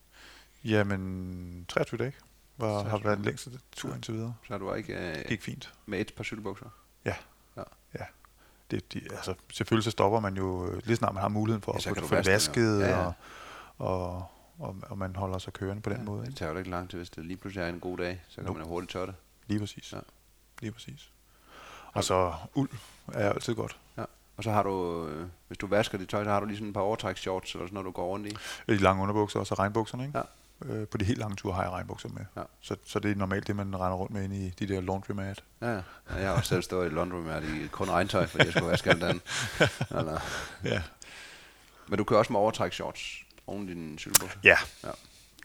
Jamen, 23 dage var, har 23 været den længste tur indtil videre. Så du ikke øh, Det gik fint. med et par cykelbukser? det, de, altså, selvfølgelig så stopper man jo, øh, lige snart man har muligheden for Ja, at så få det det vasket, ja. Ja, ja. og, og, og, og man holder sig kørende på den ja, måde. Det Ikke? tager jo ikke lang tid, hvis det lige pludselig er en god dag, så kan Nope. man hurtigt tørre det. Lige præcis. Ja. Ja. Lige præcis. Og så uld er altid godt. Ja. Og så har du, øh, hvis du vasker dit tøj, så har du lige sådan et par overtræksshorts eller sådan noget, du går rundt i. De lange underbukser og så regnbukserne. Ikke? Ja. Øh, på de helt lange ture har jeg regnbukser med. Ja. Så, så det er normalt det, man render rundt med ind i de der laundromat. Ja, ja. Jeg har også selv stået i laundromat i kun regntøj, fordi jeg skulle vaske alt andet. Eller, Ja. men du kører også med overtræksshorts oven i din cykelbukser? ja. Ja.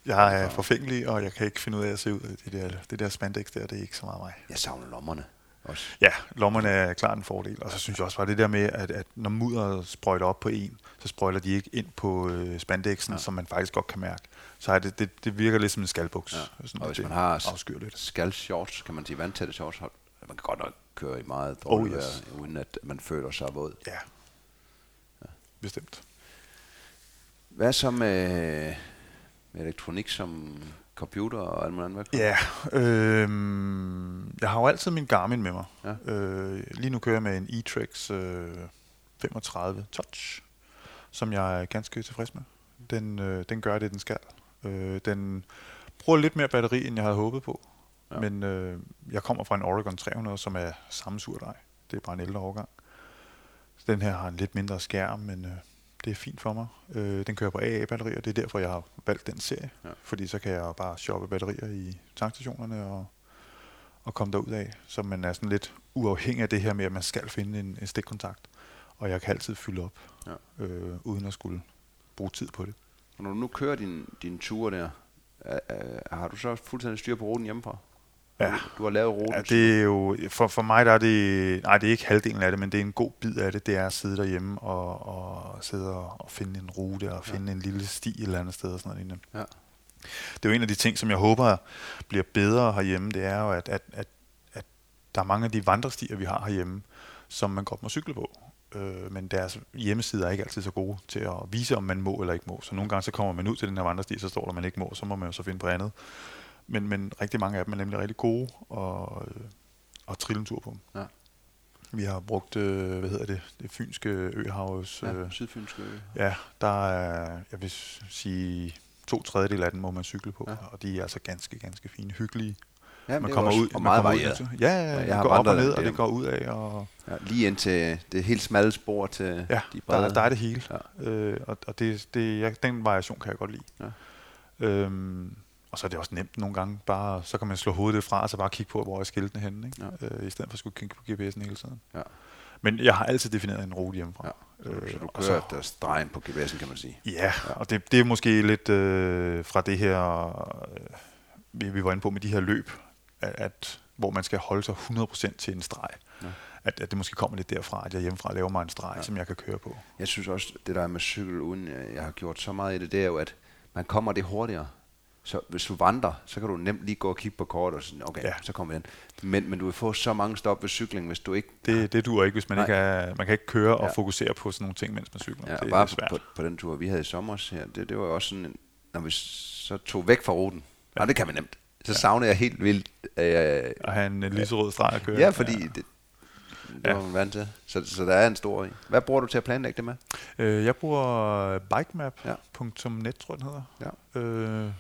Jeg er forfængelig, og jeg kan ikke finde ud af at se ud af det der, det der spandex der. Det er ikke så meget mig. Jeg savner lommerne også. Ja, lommerne er klart en fordel. Og så synes jeg også bare det der med, at, at når mudderet sprøjter op på en, så sprøjter de ikke ind på øh, spandexen, ja. som man faktisk godt kan mærke. Så er det, det, det virker lidt som en skalbuks. Ja. Sådan, Og hvis man har s- afskyr lidt. Skalshorts, kan man sige vandtætte shorts, man kan godt nok køre i meget Oh, dårligt yes. vejr, uden at man føler sig våd. Ja. Bestemt. Hvad så med, med elektronik som computer og alt muligt andet? Ja, øh, jeg har jo altid min Garmin med mig. Ja. Øh, lige nu kører jeg med en e-Trex øh, 35 Touch, som jeg er ganske tilfreds med. Den, øh, den gør det, den skal. Øh, den bruger lidt mere batteri, end jeg havde håbet på. Ja. Men øh, jeg kommer fra en Oregon 300, som er samme surdej. Det er bare en ældre årgang. Så den her har en lidt mindre skærm, men øh, det er fint for mig. Øh, den kører på AA-batterier, det er derfor, jeg har valgt den serie. Ja. Fordi så kan jeg bare shoppe batterier i tankstationerne og, og komme derud af. Så man er sådan lidt uafhængig af det her med, at man skal finde en, en stikkontakt. Og jeg kan altid fylde op, Ja. øh, uden at skulle bruge tid på det. Og når du nu kører din, din ture der, er, er, har du så fuldstændig styr på ruten hjemmefra? Ja. Du, har lavet ruten? Ja, det er jo, for, for mig der er det, nej det er ikke halvdelen af det, men det er en god bid af det, det er at sidde derhjemme og, og sidde og, og finde en rute og finde ja. en lille sti et eller andet sted og sådan noget. Ja. Det er jo en af de ting, som jeg håber bliver bedre herhjemme, det er jo, at, at, at, at der er mange af de vandrestier, vi har herhjemme, som man godt må cykle på. Øh, men deres hjemmesider er ikke altid så gode til at vise, om man må eller ikke må. Så nogle gange så kommer man ud til den her vandresti, så står der, at man ikke må, så må man jo så finde på andet. Men, men rigtig mange af dem er nemlig rigtig gode og, øh, og trille en tur på dem. Ja. Vi har brugt, øh, hvad hedder det, det fynske øhavs. Ja, Øh, Sydfynske ø. ja, der er, jeg vil sige, to tredjedel af den må man cykle på, Ja. ja. og de er altså ganske, ganske fine, hyggelige. Ja, man er kommer ud, og meget ud varieret. til- Ja, ja, jeg ja det går op og ned, og det der. går ud af, og Ja, lige ind til det helt smalle spor til ja, de der, brede. er- der er det hele. Ja. Øh, og og det, det, jeg, den variation kan jeg godt lide. Ja. Øhm, og så er det også nemt nogle gange, bare, så kan man slå hovedet fra, og så bare kigge på, hvor er skiltene henne, ikke? Ja. Øh, i stedet for at skulle kigge på GPS'en hele tiden. Ja. Men jeg har altid defineret en rute hjemmefra. Ja. Så, Øh, så du og kører der stregen på GPS'en, kan man sige. Ja, og det, det er måske lidt øh, fra det her, øh, vi, vi var inde på med de her løb, at, at hvor man skal holde sig 100% til en streg. Ja. Ja. At, at det måske kommer lidt derfra, at jeg hjemmefra laver mig en streg, Ja. ja. som jeg kan køre på. Jeg synes også, det der er med cykel, uden jeg har gjort så meget i det, det er jo, at man kommer det hurtigere. Så hvis du vandrer, så kan du nemt lige gå og kigge på kort og sådan, okay, ja. Ja. så kommer vi den. Men, men du vil få så mange stop ved cykling, hvis du ikke... Det, det duer ikke, hvis man Nej. ikke er, man kan ikke køre og Ja. fokusere på sådan nogle ting, mens man cykler. Ja, det, bare er på, svært. på, på, den tur, vi havde i sommer her, det, det var jo også sådan, når vi så tog væk fra ruten. Ja. Nej, det kan man nemt. Så ja. savner jeg helt vildt... Øh, At have en øh, lyserød streg at køre. ja, fordi det, det Ja. var man vant til. Så, så der er en stor i. Hvad bruger du til at planlægge det med? Øh, jeg bruger Ja. bikemap.net, tror jeg, den hedder. Ja. Øh,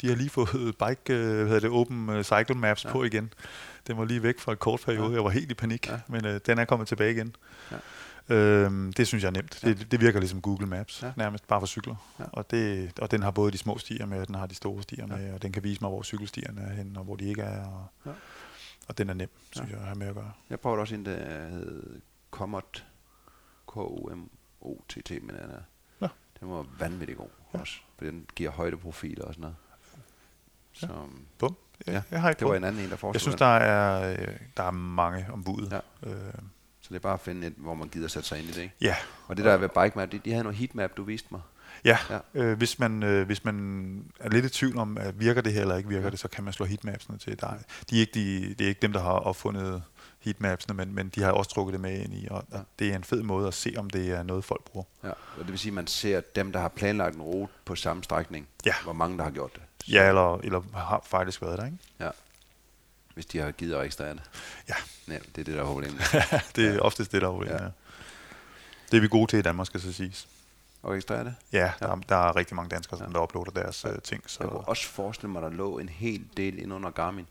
de har lige fået bike, øh, hvad hedder det, Open øh, Cycle Maps Ja. ja. på igen. Den var lige væk for et kort periode. Ja. Ja. Jeg var helt i panik, Ja. ja. men øh, den er kommet tilbage igen. Ja. Øhm, det synes jeg er nemt. Ja. Ja. Det, det virker ligesom Google Maps, Ja. ja. nærmest bare for cykler. Ja. Ja. Og, det, og den har både de små stier med, og den har de store stier Ja. med, og den kan vise mig, hvor cykelstierne er henne, og hvor de ikke er. Og, Ja. og den er nem, Ja. synes jeg, at have med at gøre. Jeg prøvede også en, der hed Commot, K-O-M-O-T-T, men den, er, Ja. den var vanvittig god Ja. også. For den giver højdeprofiler og sådan noget. Så Bum. Ja, Ja, jeg har ikke det var en anden en, der Jeg foreslog synes, den. der er, øh, der er mange om budet. Ja. Øh, Så det er bare at finde et, hvor man gider sætte sig ind i det, ikke? ja, Og det der ved bike map, de, de havde noget heatmap, du viste mig. Ja, Ja. Øh, hvis, man, øh, hvis man er lidt i tvivl om, at virker det her eller ikke virker Ja. det, så kan man slå heatmapsene til. Der, er- de er ikke de, det er ikke dem, der har opfundet heatmapsene, men, men de har også trukket det med ind i, og ja. det er en fed måde at se, om det er noget, folk bruger. Ja. Og det vil sige, at man ser dem, der har planlagt en rute på samme strækning, Ja. hvor mange der har gjort det. Så, Ja, eller, eller har faktisk været der, ikke? ja. Hvis de har givet at registrere det. Ja. ja det er det, der er problemet. det er Ja. ja. oftest det, der er problemet, Ja. ja. Det er vi gode til i Danmark, skal så siges. At registrere det? Ja, der, der er rigtig mange danskere, som Ja. der uploader deres øh, ting. Så. Jeg kunne også forestille mig, at der lå en hel del ind under Garmin.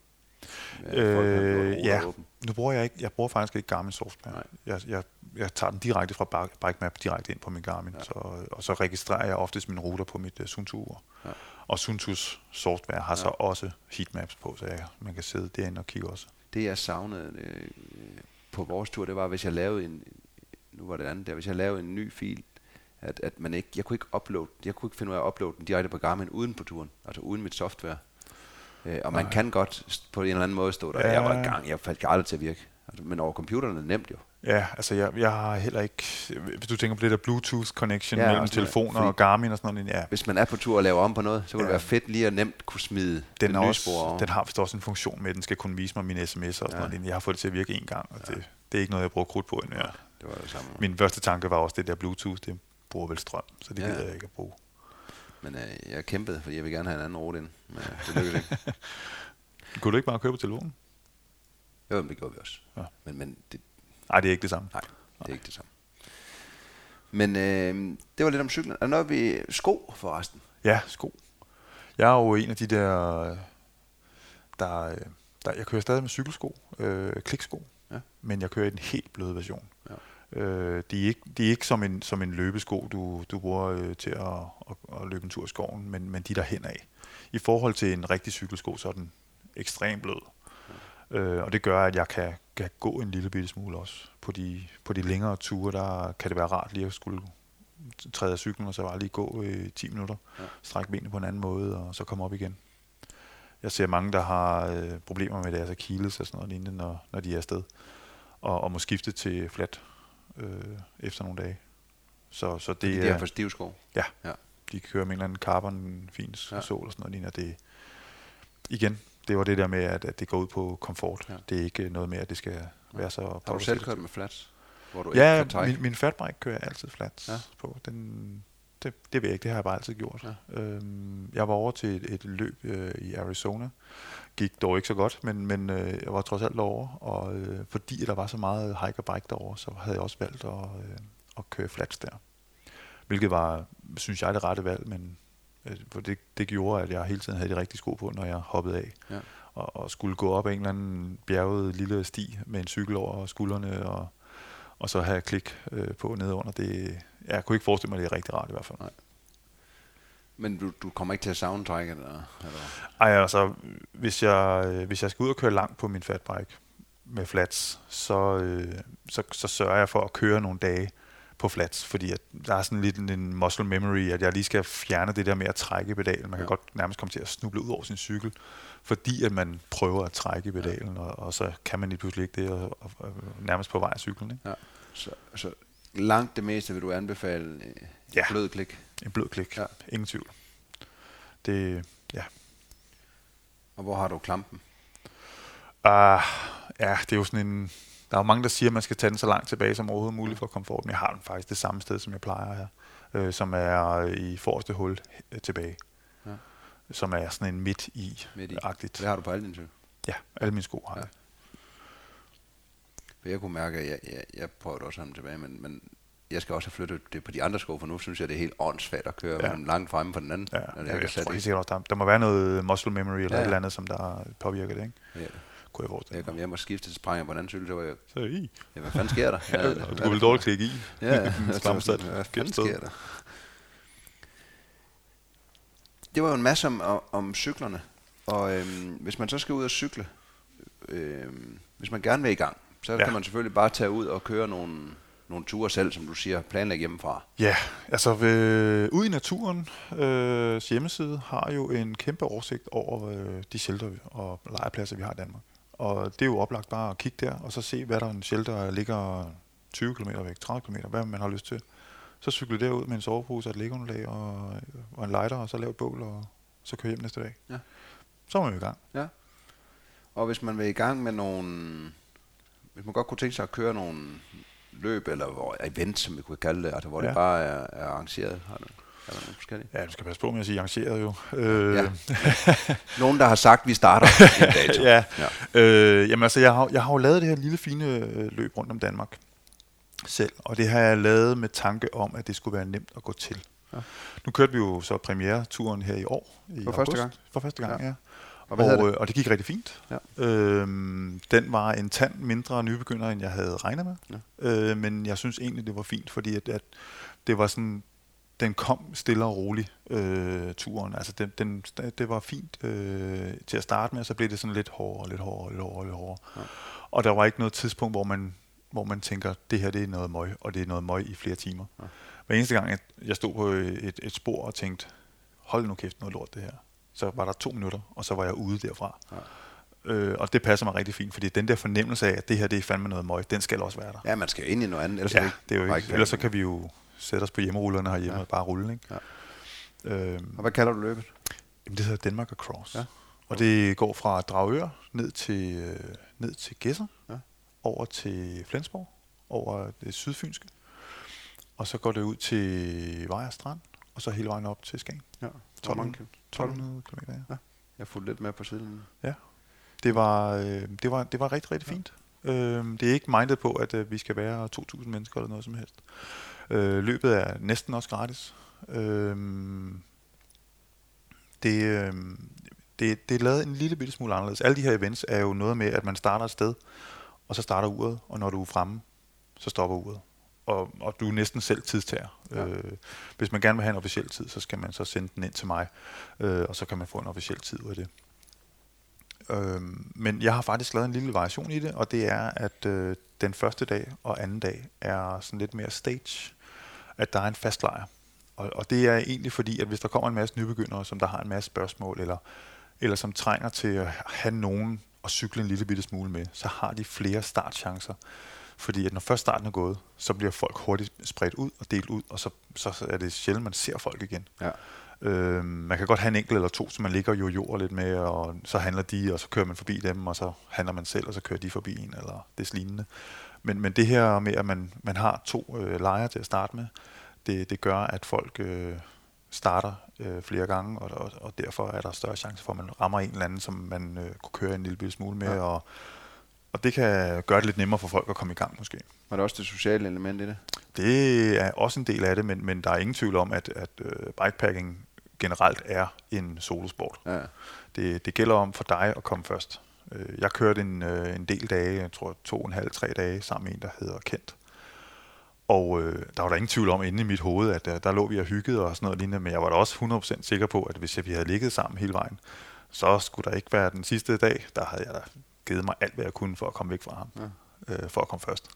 Øh, havde Øh, ja, nu bruger jeg ikke, jeg bruger faktisk ikke Garmin software. Nej. Jeg, jeg, jeg tager den direkte fra Bike- BikeMap direkte ind på min Garmin, Ja. ja. så, og så registrerer jeg oftest mine ruter på mit uh, Suntu-ur. Ja. Og Suntus software har Ja. så også heatmaps på, så jeg, man kan sidde derinde og kigge også. Det jeg savnede øh, på vores tur, det var, hvis jeg lavede en, nu var det andet der, hvis jeg lavede en ny fil, at, at man ikke, jeg kunne ikke uploade, jeg kunne ikke finde ud af at uploade den direkte på Garmin uden på turen, altså uden mit software. Øh, og man Nej. kan godt på en eller anden måde stå der, Ja. jeg var i gang, jeg faldt aldrig til at virke. Altså, men over computeren er det nemt jo. Ja, altså jeg, jeg har heller ikke, hvis du tænker på det der Bluetooth connection Ja, ja, mellem også det der, telefoner og Garmin og sådan noget, ja, Hvis man er på tur og laver om på noget, så kunne det Ja. være fedt lige at nemt kunne smide den, er lysspor over. også, den har vist også en funktion med, at den skal kunne vise mig mine sms'er og sådan Ja. noget. Jeg har fået det til at virke en gang, og det, det er ikke noget, jeg bruger krudt på endnu. Ja. Det var det samme. Min første tanke var også det der Bluetooth, det bruger vel strøm, så det Ja. ja. gider jeg ikke at bruge. Men øh, jeg kæmpede, fordi jeg vil gerne have en anden rute ind. Men øh, det lykkedes ikke. Kunne du ikke bare køre på telefonen? Jo, det gjorde vi også. Ja. Men, men det, Nej, det er ikke det samme. nej, det er ikke det samme. Men øh, det var lidt om cyklen. Er noget vi sko forresten? Ja, sko. Jeg er jo en af de der, der, der jeg kører stadig med cykelsko, øh, kliksko, Ja. men jeg kører i den helt bløde version. Ja. Øh, de, er ikke, de er ikke som en, som en løbesko, du, du bruger øh, til at, at, at løbe en tur i skoven, men, men de der hen af. I forhold til en rigtig cykelsko, så er den ekstremt blød. Øh, og det gør, at jeg kan, kan gå en lille bitte smule også. På de, på de længere ture, der kan det være rart lige at skulle træde af cyklen, og så bare lige gå i 10 minutter, Ja. strække benene på en anden måde, og så komme op igen. Jeg ser mange, der har øh, problemer med deres akilles og sådan noget lignende, når, når de er afsted, og, og må skifte til flat øh, efter nogle dage. Så, så det Det er, for stive sko. ja, Ja. de kører med en eller anden carbon fins ja. sol og sådan noget lignende. Det, igen, det var det der med, at, at det går ud på komfort. Ja. Det er ikke noget med, at det skal være så... Har du selv kørt med flats? Hvor du Ja, ikke min, min fatbike kører jeg altid flats Ja. på. Den, det, det ved jeg ikke, det har jeg bare altid gjort. Ja. Øhm, jeg var over til et, et løb øh, i Arizona. Gik dog ikke så godt, men, men øh, jeg var trods alt over, og øh, fordi der var så meget hike og bike derovre, så havde jeg også valgt at, øh, at køre flats der. Hvilket var, synes jeg, det rette valg, men for det, det gjorde, at jeg hele tiden havde de rigtige sko på, når jeg hoppede af. Ja. Og, og skulle gå op ad en eller anden bjerget lille sti med en cykel over skuldrene, og, og så have klik øh, på nede under. Det, jeg kunne ikke forestille mig, at det er rigtig rart i hvert fald. Nej. Men du, du kommer ikke til at soundtrack eller, eller? Ej, altså, hvis jeg, øh, hvis jeg skal ud og køre langt på min fatbike med flats, så, øh, så, så sørger jeg for at køre nogle dage på flats, fordi at der er sådan lidt en, en muscle memory, at jeg lige skal fjerne det der med at trække i pedalen. Man kan Ja. godt nærmest komme til at snuble ud over sin cykel, fordi at man prøver at trække i pedalen, og, og så kan man lige pludselig ikke det, og, og, og nærmest på vej af cyklen. Ikke? Ja. Så, så langt det meste vil du anbefale Ja. blød klik. En blød klik, Ja. ja. ingen tvivl. Det, ja, Og hvor har du klampen? Uh, ja, det er jo sådan en... Der er jo mange, der siger, at man skal tage den så langt tilbage som overhovedet muligt for komfort, men jeg har den faktisk det samme sted, som jeg plejer her, øh, som er i forreste hul øh, tilbage. Ja. Som er sådan en midt i Midt i. agtigt. Det har du på alle dine cykel. Ja, alle mine sko har Ja. For jeg kunne mærke, at jeg, jeg, jeg prøvede også dem tilbage, men, men jeg skal også have flyttet det på de andre sko, for nu synes jeg, det er helt åndssvagt at køre ja. Langt fremme på den anden. Ja, når jeg, jeg sat tror helt sikkert også, der, der må være noget muscle memory eller ja. et eller andet, som der påvirker det, ikke? Ja. Kunne jeg forestille Jeg kom hjem og skiftede til sprænger på den anden cykel, så var jeg, Så i. ja, hvad fanden sker der? Ja, du kunne vel dårligt klikke i. Ja, ja. En Jeg slam tænkte, sat. Hvad fanden sker der? Det var jo en masse om, om, cyklerne. Og øhm, hvis man så skal ud og cykle, øhm, hvis man gerne vil i gang, så ja. Kan man selvfølgelig bare tage ud og køre nogle, nogle ture selv, som du siger, planlægge hjemmefra. Ja, altså ved, ude i naturen, øh, hjemmeside har jo en kæmpe oversigt over øh, de shelter og lejrpladser, vi har i Danmark. Og det er jo oplagt bare at kigge der, og så se, hvad der er en shelter, der ligger 20 km væk, 30 km, hvad man har lyst til. Så cykle derud med en sovepose og et lægeunderlag og, og en lighter, og så lave et bål, og så køre hjem næste dag. Ja. Så er man jo i gang. Ja. Og hvis man vil i gang med nogle... Hvis man godt kunne tænke sig at køre nogle løb, eller event, som vi kunne kalde det, altså hvor ja. det bare er, er arrangeret. Har du, er der nogle forskellige? Ja, du skal passe på med at sige arrangeret jo. Øh, Ja. Nogen, der har sagt, at vi starter en dato. ja. ja. Øh, jamen altså, jeg har, jeg har jo lavet det her lille fine øh, løb rundt om Danmark selv, og det har jeg lavet med tanke om, at det skulle være nemt at gå til. Ja. Nu kørte vi jo så premiere-turen her i år. I For første gang? For første gang, Ja. ja. Og og, det? øh, og det gik rigtig fint. Ja. Øhm, den var en tand mindre nybegynder, end jeg havde regnet med. Ja. Øh, men jeg synes egentlig, det var fint, fordi at, at det var sådan, den kom stille og roligt, øh, turen. Altså, den, den, det var fint øh, til at starte med, og så blev det sådan lidt hårdere, lidt hårdere, lidt hårdere, lidt hårdere. Ja. Og der var ikke noget tidspunkt, hvor man, hvor man tænker, det her det er noget møg, og det er noget møg i flere timer. Ja. Hver eneste gang, jeg, jeg stod på et, et spor og tænkte, hold nu kæft, noget lort det her. Så var der to minutter, og så var jeg ude derfra. Ja. Øh, og det passer mig rigtig fint, fordi den der fornemmelse af, at det her det er fandme noget møg, den skal også være der. ja, man skal ind i noget andet, ellers Ja, det er jo ikke. Ellers så kan vi jo sætte os på hjemmerullerne herhjemme Ja. ja. og bare rulle, ikke? Ja. Øhm, Og hvad kalder du løbet? jamen, det hedder Denmark Across. Ja. Og det går fra Dragør ned til, øh, ned til Gæsser, Ja. over til Flensborg, over det sydfynske, og så går det ud til Vejre Strand, og så hele vejen op til Skagen. Ja. 1200, 1200 km. Ja. Ja. Jeg fulgte lidt med på siden. Det var, øh, det var, det var rigtig, rigtig fint. Øh, det er ikke mindet på, at øh, vi skal være 2.000 mennesker eller noget som helst. Øh, løbet er næsten også gratis. Øh, det, øh, det, det er lavet en lille bitte smule anderledes. Alle de her events er jo noget med, at man starter et sted, og så starter uret, og når du er fremme, så stopper uret. Og, og du er næsten selv tidstager. Ja. Øh, hvis man gerne vil have en officiel tid, så skal man så sende den ind til mig, øh, og så kan man få en officiel tid ud af det. Øhm, men jeg har faktisk lavet en lille variation i det, og det er, at øh, den første dag og anden dag er sådan lidt mere stage, at der er en fast lejr. Og, og det er egentlig fordi, at hvis der kommer en masse nybegyndere, som der har en masse spørgsmål, eller, eller som trænger til at have nogen at cykle en lille bitte smule med, så har de flere startchancer. Fordi at når først starten er gået, så bliver folk hurtigt spredt ud og delt ud, og så, så er det sjældent, man ser folk igen. Ja. Øh, man kan godt have en enkelt eller to, som man ligger jo jord lidt med, og så handler de, og så kører man forbi dem, og så handler man selv, og så kører de forbi en, eller det lignende. Men, men det her med, at man, man har to øh, lejre til at starte med, det, det gør, at folk øh, starter øh, flere gange, og, og, og derfor er der større chance for, at man rammer en eller anden, som man øh, kunne køre en lille smule med, ja. og, og det kan gøre det lidt nemmere for folk at komme i gang måske. Var der også det sociale element i det? Det er også en del af det, men, men der er ingen tvivl om, at, at øh, bikepacking generelt er en solosport. Ja. Det, det gælder om for dig at komme først. Øh, Jeg kørte en, øh, en del dage, jeg tror to og en halv, tre dage, sammen med en, der hedder Kent. Og øh, der var der ingen tvivl om inde i mit hoved, at øh, der lå vi og hyggede og sådan noget lignende, men jeg var da også 100% sikker på, at hvis vi havde ligget sammen hele vejen, så skulle der ikke være den sidste dag, der havde jeg da givet mig alt, hvad jeg kunne for at komme væk fra ham, Ja. øh, for at komme først.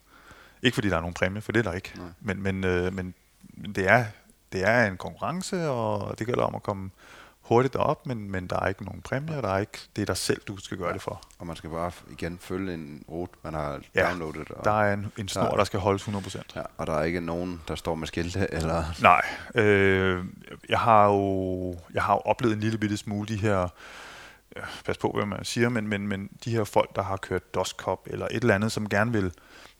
Ikke fordi der er nogen præmie, for det er der ikke. Nej. Men, men, øh, men men det, er, det er en konkurrence, og det gælder om at komme hurtigt op, men, men der er ikke nogen præmie, der er ikke, det er dig selv, du skal gøre det for. Og man skal bare igen følge en rute, man har Ja, downloadet. Og, Der er en, en snor, Der- der skal holdes 100%. ja, og der er ikke nogen, der står med skilte, eller... Nej, øh, jeg har jo jeg har jo oplevet en lille bitte smule de her, ja, pas på hvad man siger, men, men, men de her folk, der har kørt Cup eller et eller andet, som gerne vil,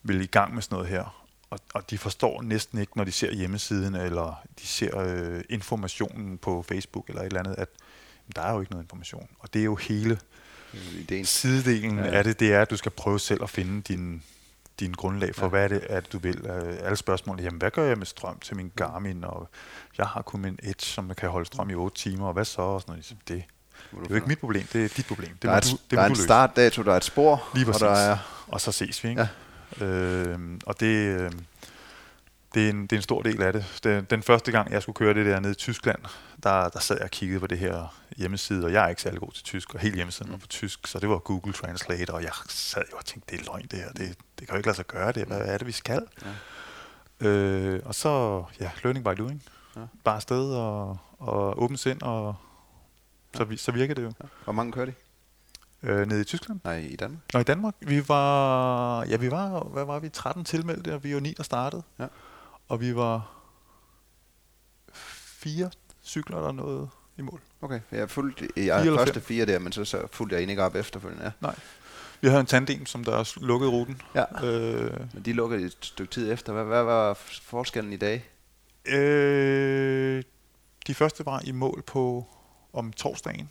vil i gang med sådan noget her, og, og de forstår næsten ikke, når de ser hjemmesiden, eller de ser øh, informationen på Facebook eller et eller andet, at der er jo ikke noget information. Og det er jo hele Ideen. sidedelen Ja. af det, det er, at du skal prøve selv at finde din, din grundlag for, Ja. hvad er det, at du vil. Øh, Alle spørgsmål, jamen hvad gør jeg med strøm til min Garmin, og jeg har kun min Edge, som kan holde strøm i 8 timer, og hvad så? Og sådan noget. Det, det er jo ikke mit problem, det er dit problem. Det der er, du, et, det der er du en løse. startdato, der er et spor, Lige og der er... Og så ses vi, ikke? Ja. Ja. Øhm, og det, øh, det, er en, det er en stor del af det. Den, den første gang, jeg skulle køre det der nede i Tyskland, der, der sad jeg og kiggede på det her hjemmeside, og jeg er ikke særlig god til tysk, og hele hjemmesiden var på tysk, så det var Google Translate, og jeg sad jo og tænkte, det er løgn det her, det, det kan jo ikke lade sig gøre det, hvad er det, vi skal? Ja. Øh, og så, ja, learning by doing. Ja. Ja. Bare afsted og, og åbent sind, og så, så virker det jo. Hvor mange kører de? Øh, nede i Tyskland. Nej, i Danmark. Nå, i Danmark, vi var, ja, vi var, hvad var vi, 13 tilmeldte, og vi var 9, der startede. Ja. Og vi var fire cykler, der nåede i mål. Okay, jeg fulgte jeg Fire første fem? fire der, men så, så fulgte jeg ikke op efterfølgende. Ja. Nej. Vi havde en tandem, som der lukkede ruten. ja. Øh, Men de lukkede et stykke tid efter. Hvad, hvad var forskellen i dag? øh, de første var i mål på om torsdagen,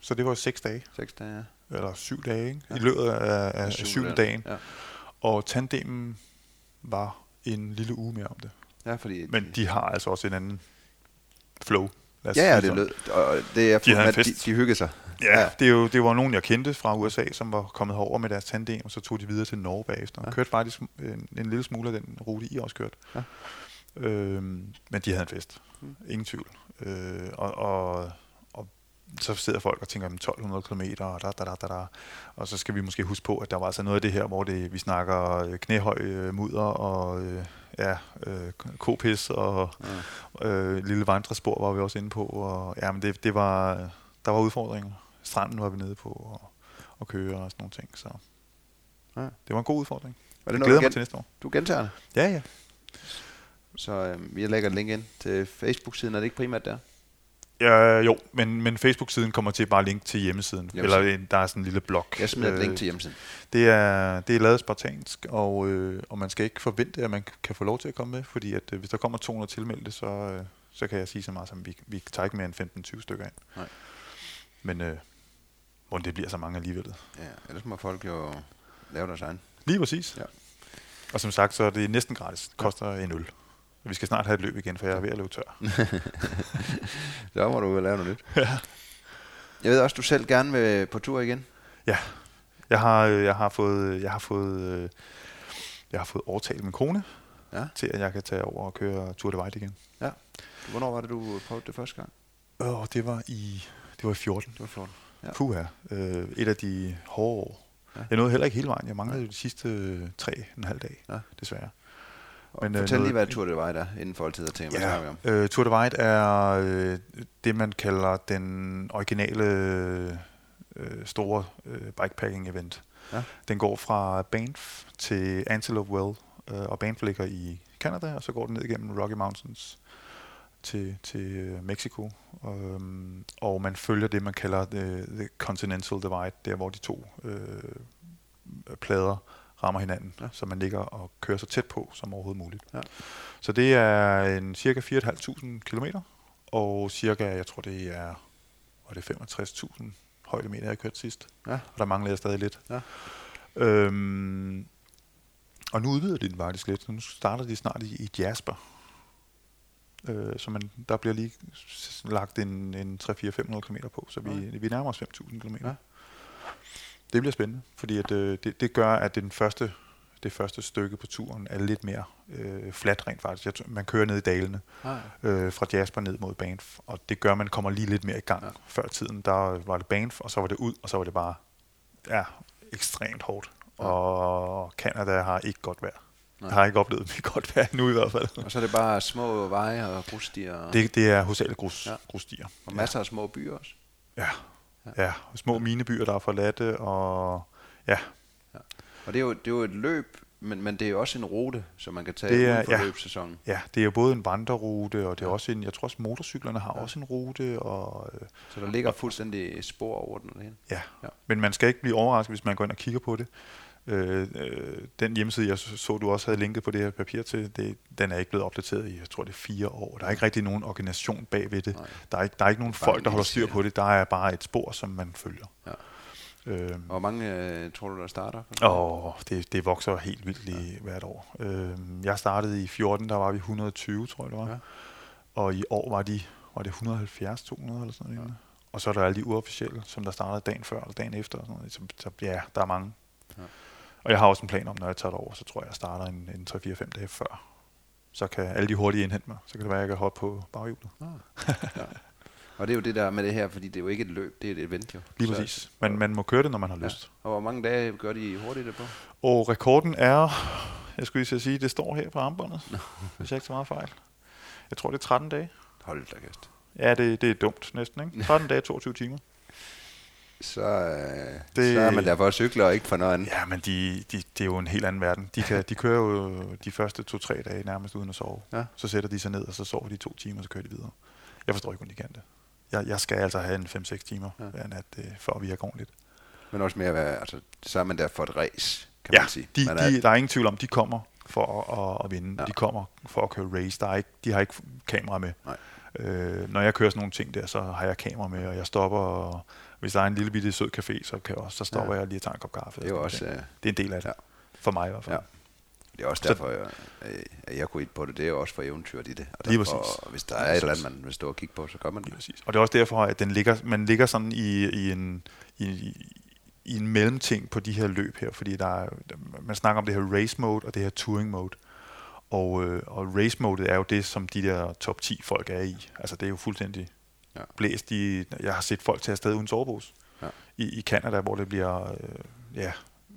så det var seks dage, Seks dage, ja. Eller syv dage, ikke? Ja. i løbet af, af Syv syvende dage. dagen. Ja. Og tandemen var en lille uge mere om det. ja, fordi... Men de har altså også en anden flow. lad os Ja, ja, det lød, og det er De de, de hyggede sig. Ja, det, er jo, det var nogen, jeg kendte fra USA, som var kommet herover med deres tandem, og så tog de videre til Norge bagefter. Ja. Kørte faktisk en, en lille smule af den rute, I også kørte. Ja. Øhm, men de havde en fest. Mm. Ingen tvivl. Øh, og, og så sidder folk og tænker, "Jamen, 1200 km, og, da, da, da, da, og så skal vi måske huske på, at der var altså noget af det her, hvor det, vi snakker øh, knæhøj øh, mudder, og øh, ja, øh, kopis, og Ja. øh, lille vandrespor var vi også inde på, og ja, men det, det var, der var udfordringer. Stranden var vi nede på, og, og køre og sådan nogle ting, så Ja. det var en god udfordring. Var det Jeg glæder mig til næste år. du gentager det? Ja, ja. Så øh, vi lægger et link ind til Facebook-siden. Er det ikke primært der? Ja, jo, men, men Facebook-siden kommer til bare link til hjemmesiden. Hjemmesiden. Eller en, der er sådan en lille blog. Jeg smider et link Øh, til hjemmesiden. Det er, det er lavet spartansk, og, øh, og man skal ikke forvente, at man kan få lov til at komme med, fordi at, øh, hvis der kommer 200 tilmeldte, så, øh, så kan jeg sige så meget som, vi, vi tager ikke mere end 15-20 stykker ind. Nej. Men øh, hvordan det bliver så mange alligevel. Ja, ellers må folk jo lave deres egen. Lige præcis. Ja. Og som sagt, så er det næsten gratis. Det koster en øl. Vi skal snart have et løb igen, for jeg er ved at løbe tør. Så må du lave noget nyt. ja. Jeg ved også, du selv gerne vil på tur igen. Ja. Jeg har, øh, jeg har fået, jeg har fået, øh, jeg har fået overtalt min kone Ja. til, at jeg kan tage over og køre Tour de White igen. Ja. Hvornår var det, du prøvede det første gang? Og det var i, det var i 14. Det var 14. Ja. Puha. Øh, et af de hårde år. Ja. Jeg nåede heller ikke hele vejen. Jeg manglede de sidste øh, tre en halv dag, ja. desværre. Men, øh, Fortæl lige, noget- hvad Tour de White er, inden for altid at tænke, hvad snakker vi om. Øh, Tour de White er øh, det, man kalder den originale øh, store øh, bikepacking-event. Ja. Den går fra Banff til Antelope Well, øh, og Banff ligger i Canada, og så går den ned igennem Rocky Mountains til, til øh, Mexico. Um, og man følger det, man kalder the, the Continental Divide, der hvor de to øh, plader rammer hinanden, Ja. ja. så man ligger og kører så tæt på som overhovedet muligt. Ja. Så det er en cirka 4.500 km, og cirka, jeg tror det er, var det 65.000 højdemeter, jeg har kørt sidst. Ja. Og der mangler jeg stadig lidt. Ja. Øhm, og nu udvider de den faktisk lidt, nu starter de snart i, i Jasper. Øh, så man, der bliver lige lagt en, en 3-4-500 km på, så vi, Okay. vi nærmer os 5.000 km. Ja. Det bliver spændende, fordi at, øh, det, det gør, at den første, det første stykke på turen er lidt mere øh, fladt rent faktisk. Jeg man kører ned i dalene Ah, øh, fra Jasper ned mod Banff, og det gør, at man kommer lige lidt mere i gang. Ja. Ja. Før tiden, der var det Banff, og så var det ud, og så var det bare ja, ekstremt hårdt. Ja. Og Canada har ikke godt vejr. Nej. Jeg har ikke oplevet det godt vejr nu i hvert fald. og så er det bare små veje og grusstier Det, det er hovedsageligt grus, Ja. ja. grusstier. og masser af små byer også. Ja. Ja. ja, små minebyer, der er forladte, og ja, Og det er jo, det er jo et løb, men, men det er jo også en rute, som man kan tage Det er- for ja. løbssæsonen. ja, det er jo både en vandrerute, og det er Ja. også en, jeg tror også motorcyklerne har Ja. også en rute, og øh, Så der ligger fuldstændig spor over den. og. Ja. Ja. ja, men man skal ikke blive overrasket, hvis man går ind og kigger på det. Øh, øh, den hjemmeside, jeg så, du også havde linket på det her papir til, det, den er ikke blevet opdateret i, jeg tror det er fire år. Der er ikke rigtig nogen organisation bag ved det. Nej. Der er ikke, der er ikke nogen er folk, der holder styr på det. Der er bare et spor, som man følger. Ja. Øh, hvor mange øh, tror du, der starter? og det, det vokser helt vildt lige hvert år. Øh, jeg startede i 14, der var vi 120, tror jeg det var. Ja. Og i år var de var det 170, 200 eller sådan noget. Ja. Og så er der alle de uofficielle, som der startede dagen før eller dagen efter. Og sådan noget. Så, så ja, der er mange. Ja. Og jeg har også en plan om, når jeg tager det over, så tror jeg, jeg starter en, en 3-4-5 dage før. Så kan alle de hurtige indhente mig. Så kan det være, at jeg kan hoppe på baghjulet. Ah. ja. Og det er jo det der med det her, fordi det er jo ikke et løb, det er et event jo. Lige præcis. Men man må køre det, når man har Ja. lyst. Og hvor mange dage gør de hurtigt det på? Og rekorden er, jeg skulle lige sige, det står her på armbåndet, hvis jeg ikke så meget fejl. Jeg tror, det er 13 dage. Hold da kæft. Ja, det, det er dumt næsten, ikke? 13 dage, 22 timer. Så, øh, det... Så er man der for at cykle og ikke for noget andet. Ja, men de, de, det er jo en helt anden verden. De, kan, de kører jo de første to-tre dage nærmest uden at sove. Ja. Så sætter de sig ned, og så sover de to timer, og så kører de videre. Jeg forstår ikke, hvordan de kan det. Jeg, jeg skal altså have en 5-6 timer Ja. hver nat, øh, for at virke ordentligt. Men også med at være, altså, så er man der for et race, kan Ja, man sige. de, man er, de, der er ingen tvivl om, de kommer for at, at, at vinde. Ja. De kommer for at køre race. Der er ikke, de har ikke kamera med. Nej. Øh, når jeg kører sådan nogle ting der, så har jeg kamera med, og jeg stopper. Og hvis der er en lille bitte sød café, så, kan jeg også, så stopper Ja. jeg lige og tager en kop kaffe. det er sådan også, nogle øh, ting. det er en del af det. ja. For mig i hvert fald. Ja. det er også Så- derfor, jeg, øh, at jeg kunne ind på det. Det er også for eventyret i det. Og Lige derfor, præcis. Hvis der er Lige et eller andet, man vil stå og kigge på, så gør man Lige det. præcis. Og det er også derfor, at den ligger, man ligger sådan i, i, en, i, i en mellemting på de her løb her, fordi der er, man snakker om det her race mode og det her touring mode. Og, øh, og race mode er jo det, som de der top 10 folk er i. Altså det er jo fuldstændig Ja. blæst i... Jeg har set folk tage afsted uden sovepose Ja. i, i Canada, hvor det bliver øh, ja,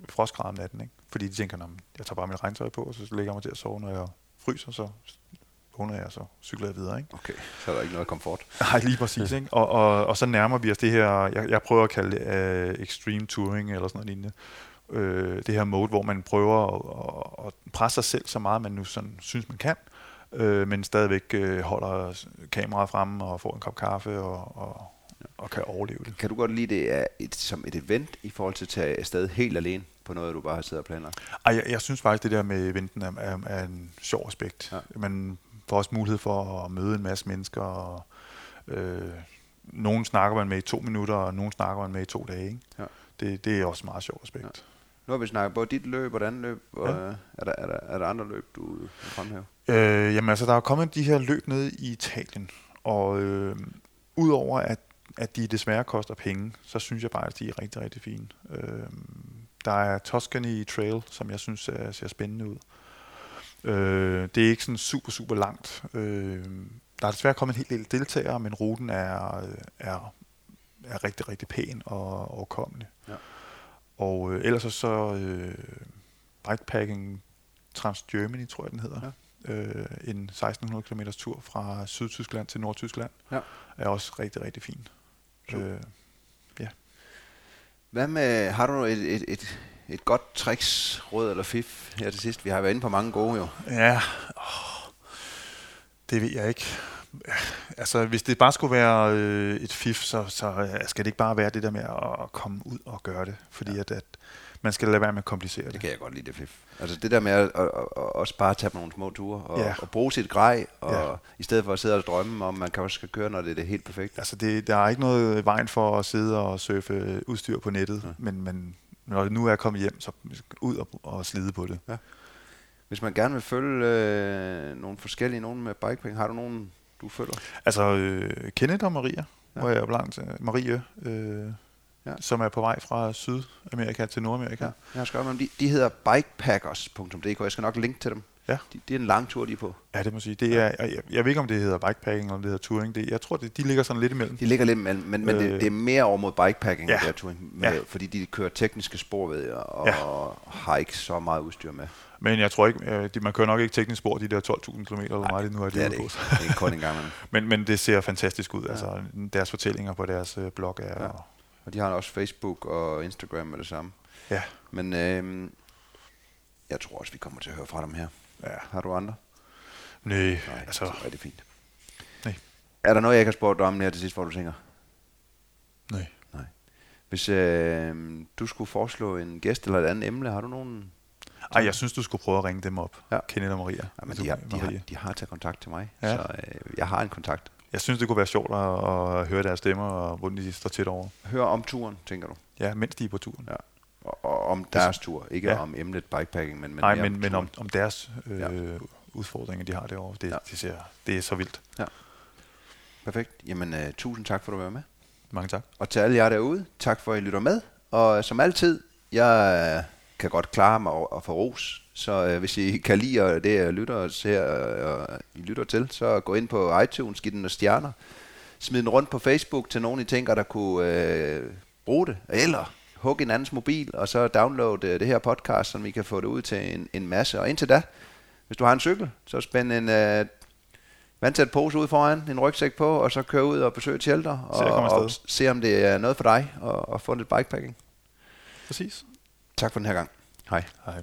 frostgrader om natten. Ikke? Fordi de tænker, "Nå, men jeg tager bare mit regntøj på, og så lægger jeg mig til at sove, når jeg fryser, så vågner jeg, og så cykler jeg videre. Ikke? Okay, så er der ikke noget komfort. Nej, lige præcis. Ikke? Og, og, og så nærmer vi os det her, jeg, jeg prøver at kalde det uh, extreme touring eller sådan noget lignende. Øh, det her mode, hvor man prøver at, at, at presse sig selv så meget, man nu sådan, synes, man kan, øh, men stadigvæk øh, holder kameraet fremme og får en kop kaffe og, og, og kan overleve det. Kan du godt lide det er et, som et event i forhold til at tage afsted helt alene på noget, du bare har siddet og planlagt? Ej, jeg, jeg synes faktisk, det der med eventen er, er, er en sjov aspekt. Ja. Man får også mulighed for at møde en masse mennesker. Og, øh, nogen snakker man med i to minutter, og nogen snakker man med i to dage. Ikke? Ja. Det, det er også meget sjovt aspekt. Ja. Nu har vi snakket både dit løb og et andet løb. Og ja. er, der, er, der, er der andre løb, du vil fremhæve? Øh, jamen altså, der er kommet de her løb ned i Italien, og øh, udover at, at de desværre koster penge, så synes jeg bare, at de er rigtig, rigtig fine. Øh, der er Tuscany Trail, som jeg synes er, ser spændende ud. Øh, det er ikke sådan super, super langt. Øh, der er desværre kommet en hel del deltagere, men ruten er, er, er rigtig, rigtig pæn og overkommelig. Ja. Og øh, ellers så, så øh, bikepacking Trans Germany, tror jeg den hedder. Ja. Øh, en 1600 km tur fra Sydtyskland til Nordtyskland. Ja. Er også rigtig, rigtig fin. Øh, ja. Hvad med, har du et, et, et, et godt tricks, råd eller fif her til sidst? Vi har været inde på mange gode jo. Ja, oh, det ved jeg ikke. Altså, hvis det bare skulle være øh, et fif, så, så øh, skal det ikke bare være det der med at komme ud og gøre det. Fordi ja. at, at man skal lade være med at komplicere det. Det kan jeg godt lide, det fif. Altså det der med at, at, at, også bare tage på nogle små ture og, ja. og bruge sit grej, og ja. i stedet for at sidde og drømme om, man kan også skal køre, når det er det helt perfekt. Altså det, der er ikke noget vejen for at sidde og surfe udstyr på nettet, ja. men, men når det nu er kommet hjem, så ud og, og slide på det. Ja. Hvis man gerne vil følge øh, nogle forskellige, nogen med bikepacking, har du nogen du følger? Altså, øh, Kenneth og Maria, ja. hvor jeg er blandt uh, Marie, øh, ja. som er på vej fra Sydamerika til Nordamerika. Ja. Jeg skrevet om de, de hedder bikepackers.dk. Jeg skal nok linke til dem. Ja. De, det er en lang tur, de er på. Ja, det må sige. Det er, jeg, jeg ved ikke, om det hedder bikepacking eller om det hedder touring. Det, jeg tror, det, de ligger sådan lidt imellem. De ligger lidt imellem, men, men øh, det, det, er mere over mod bikepacking, ja. der touring, med, ja. fordi de kører tekniske spor ved og, ja. og har ikke så meget udstyr med. Men jeg tror ikke, øh, de, man kører nok ikke teknisk spor, de der 12.000 km, eller hvor meget det nu er, det, er det, ikke. det er kun en gang. men, men det ser fantastisk ud. Ja. Altså, deres fortællinger på deres øh, blog er... Ja. Og, de har også Facebook og Instagram med det samme. Ja. Men øh, jeg tror også, vi kommer til at høre fra dem her. Ja. Har du andre? Nej, Nej altså... Så er det fint. Nej. Er der noget, jeg ikke har spurgt dig om her til sidst, hvor du tænker? Nej. Nej. Hvis øh, du skulle foreslå en gæst eller et andet emne, har du nogen ej, jeg synes, du skulle prøve at ringe dem op. Ja. Kenneth og Maria. Ja, men de, har, de, har, de har taget kontakt til mig, ja. så øh, jeg har en kontakt. Jeg synes, det kunne være sjovt at, at høre deres stemmer, og hvordan de står tæt over. Hør om turen, tænker du? Ja, mens de er på turen. Ja. Og, og om deres tur, ikke ja. om emnet bikepacking, men, men Nej, men, om, men om, om deres øh, ja. udfordringer, de har derovre. Det, ja. det, ser, det er så vildt. Ja. Perfekt. Jamen, uh, tusind tak for at du var med. Mange tak. Og til alle jer derude, tak for at I lytter med. Og som altid, jeg kan godt klare mig og, og få ros. Så øh, hvis I kan lide det, jeg lytter os her, og I lytter til, så gå ind på iTunes, giv den nogle stjerner. Smid den rundt på Facebook til nogen, I tænker, der kunne øh, bruge det. Eller hug en andens mobil, og så download øh, det her podcast, så I kan få det ud til en, en masse. Og indtil da, hvis du har en cykel, så spænd en øh, vandtæt pose ud foran, en rygsæk på, og så kør ud og besøg shelter, og, og se om det er noget for dig, og, og få lidt bikepacking. Præcis. Tak for den her gang. Hej. Hej.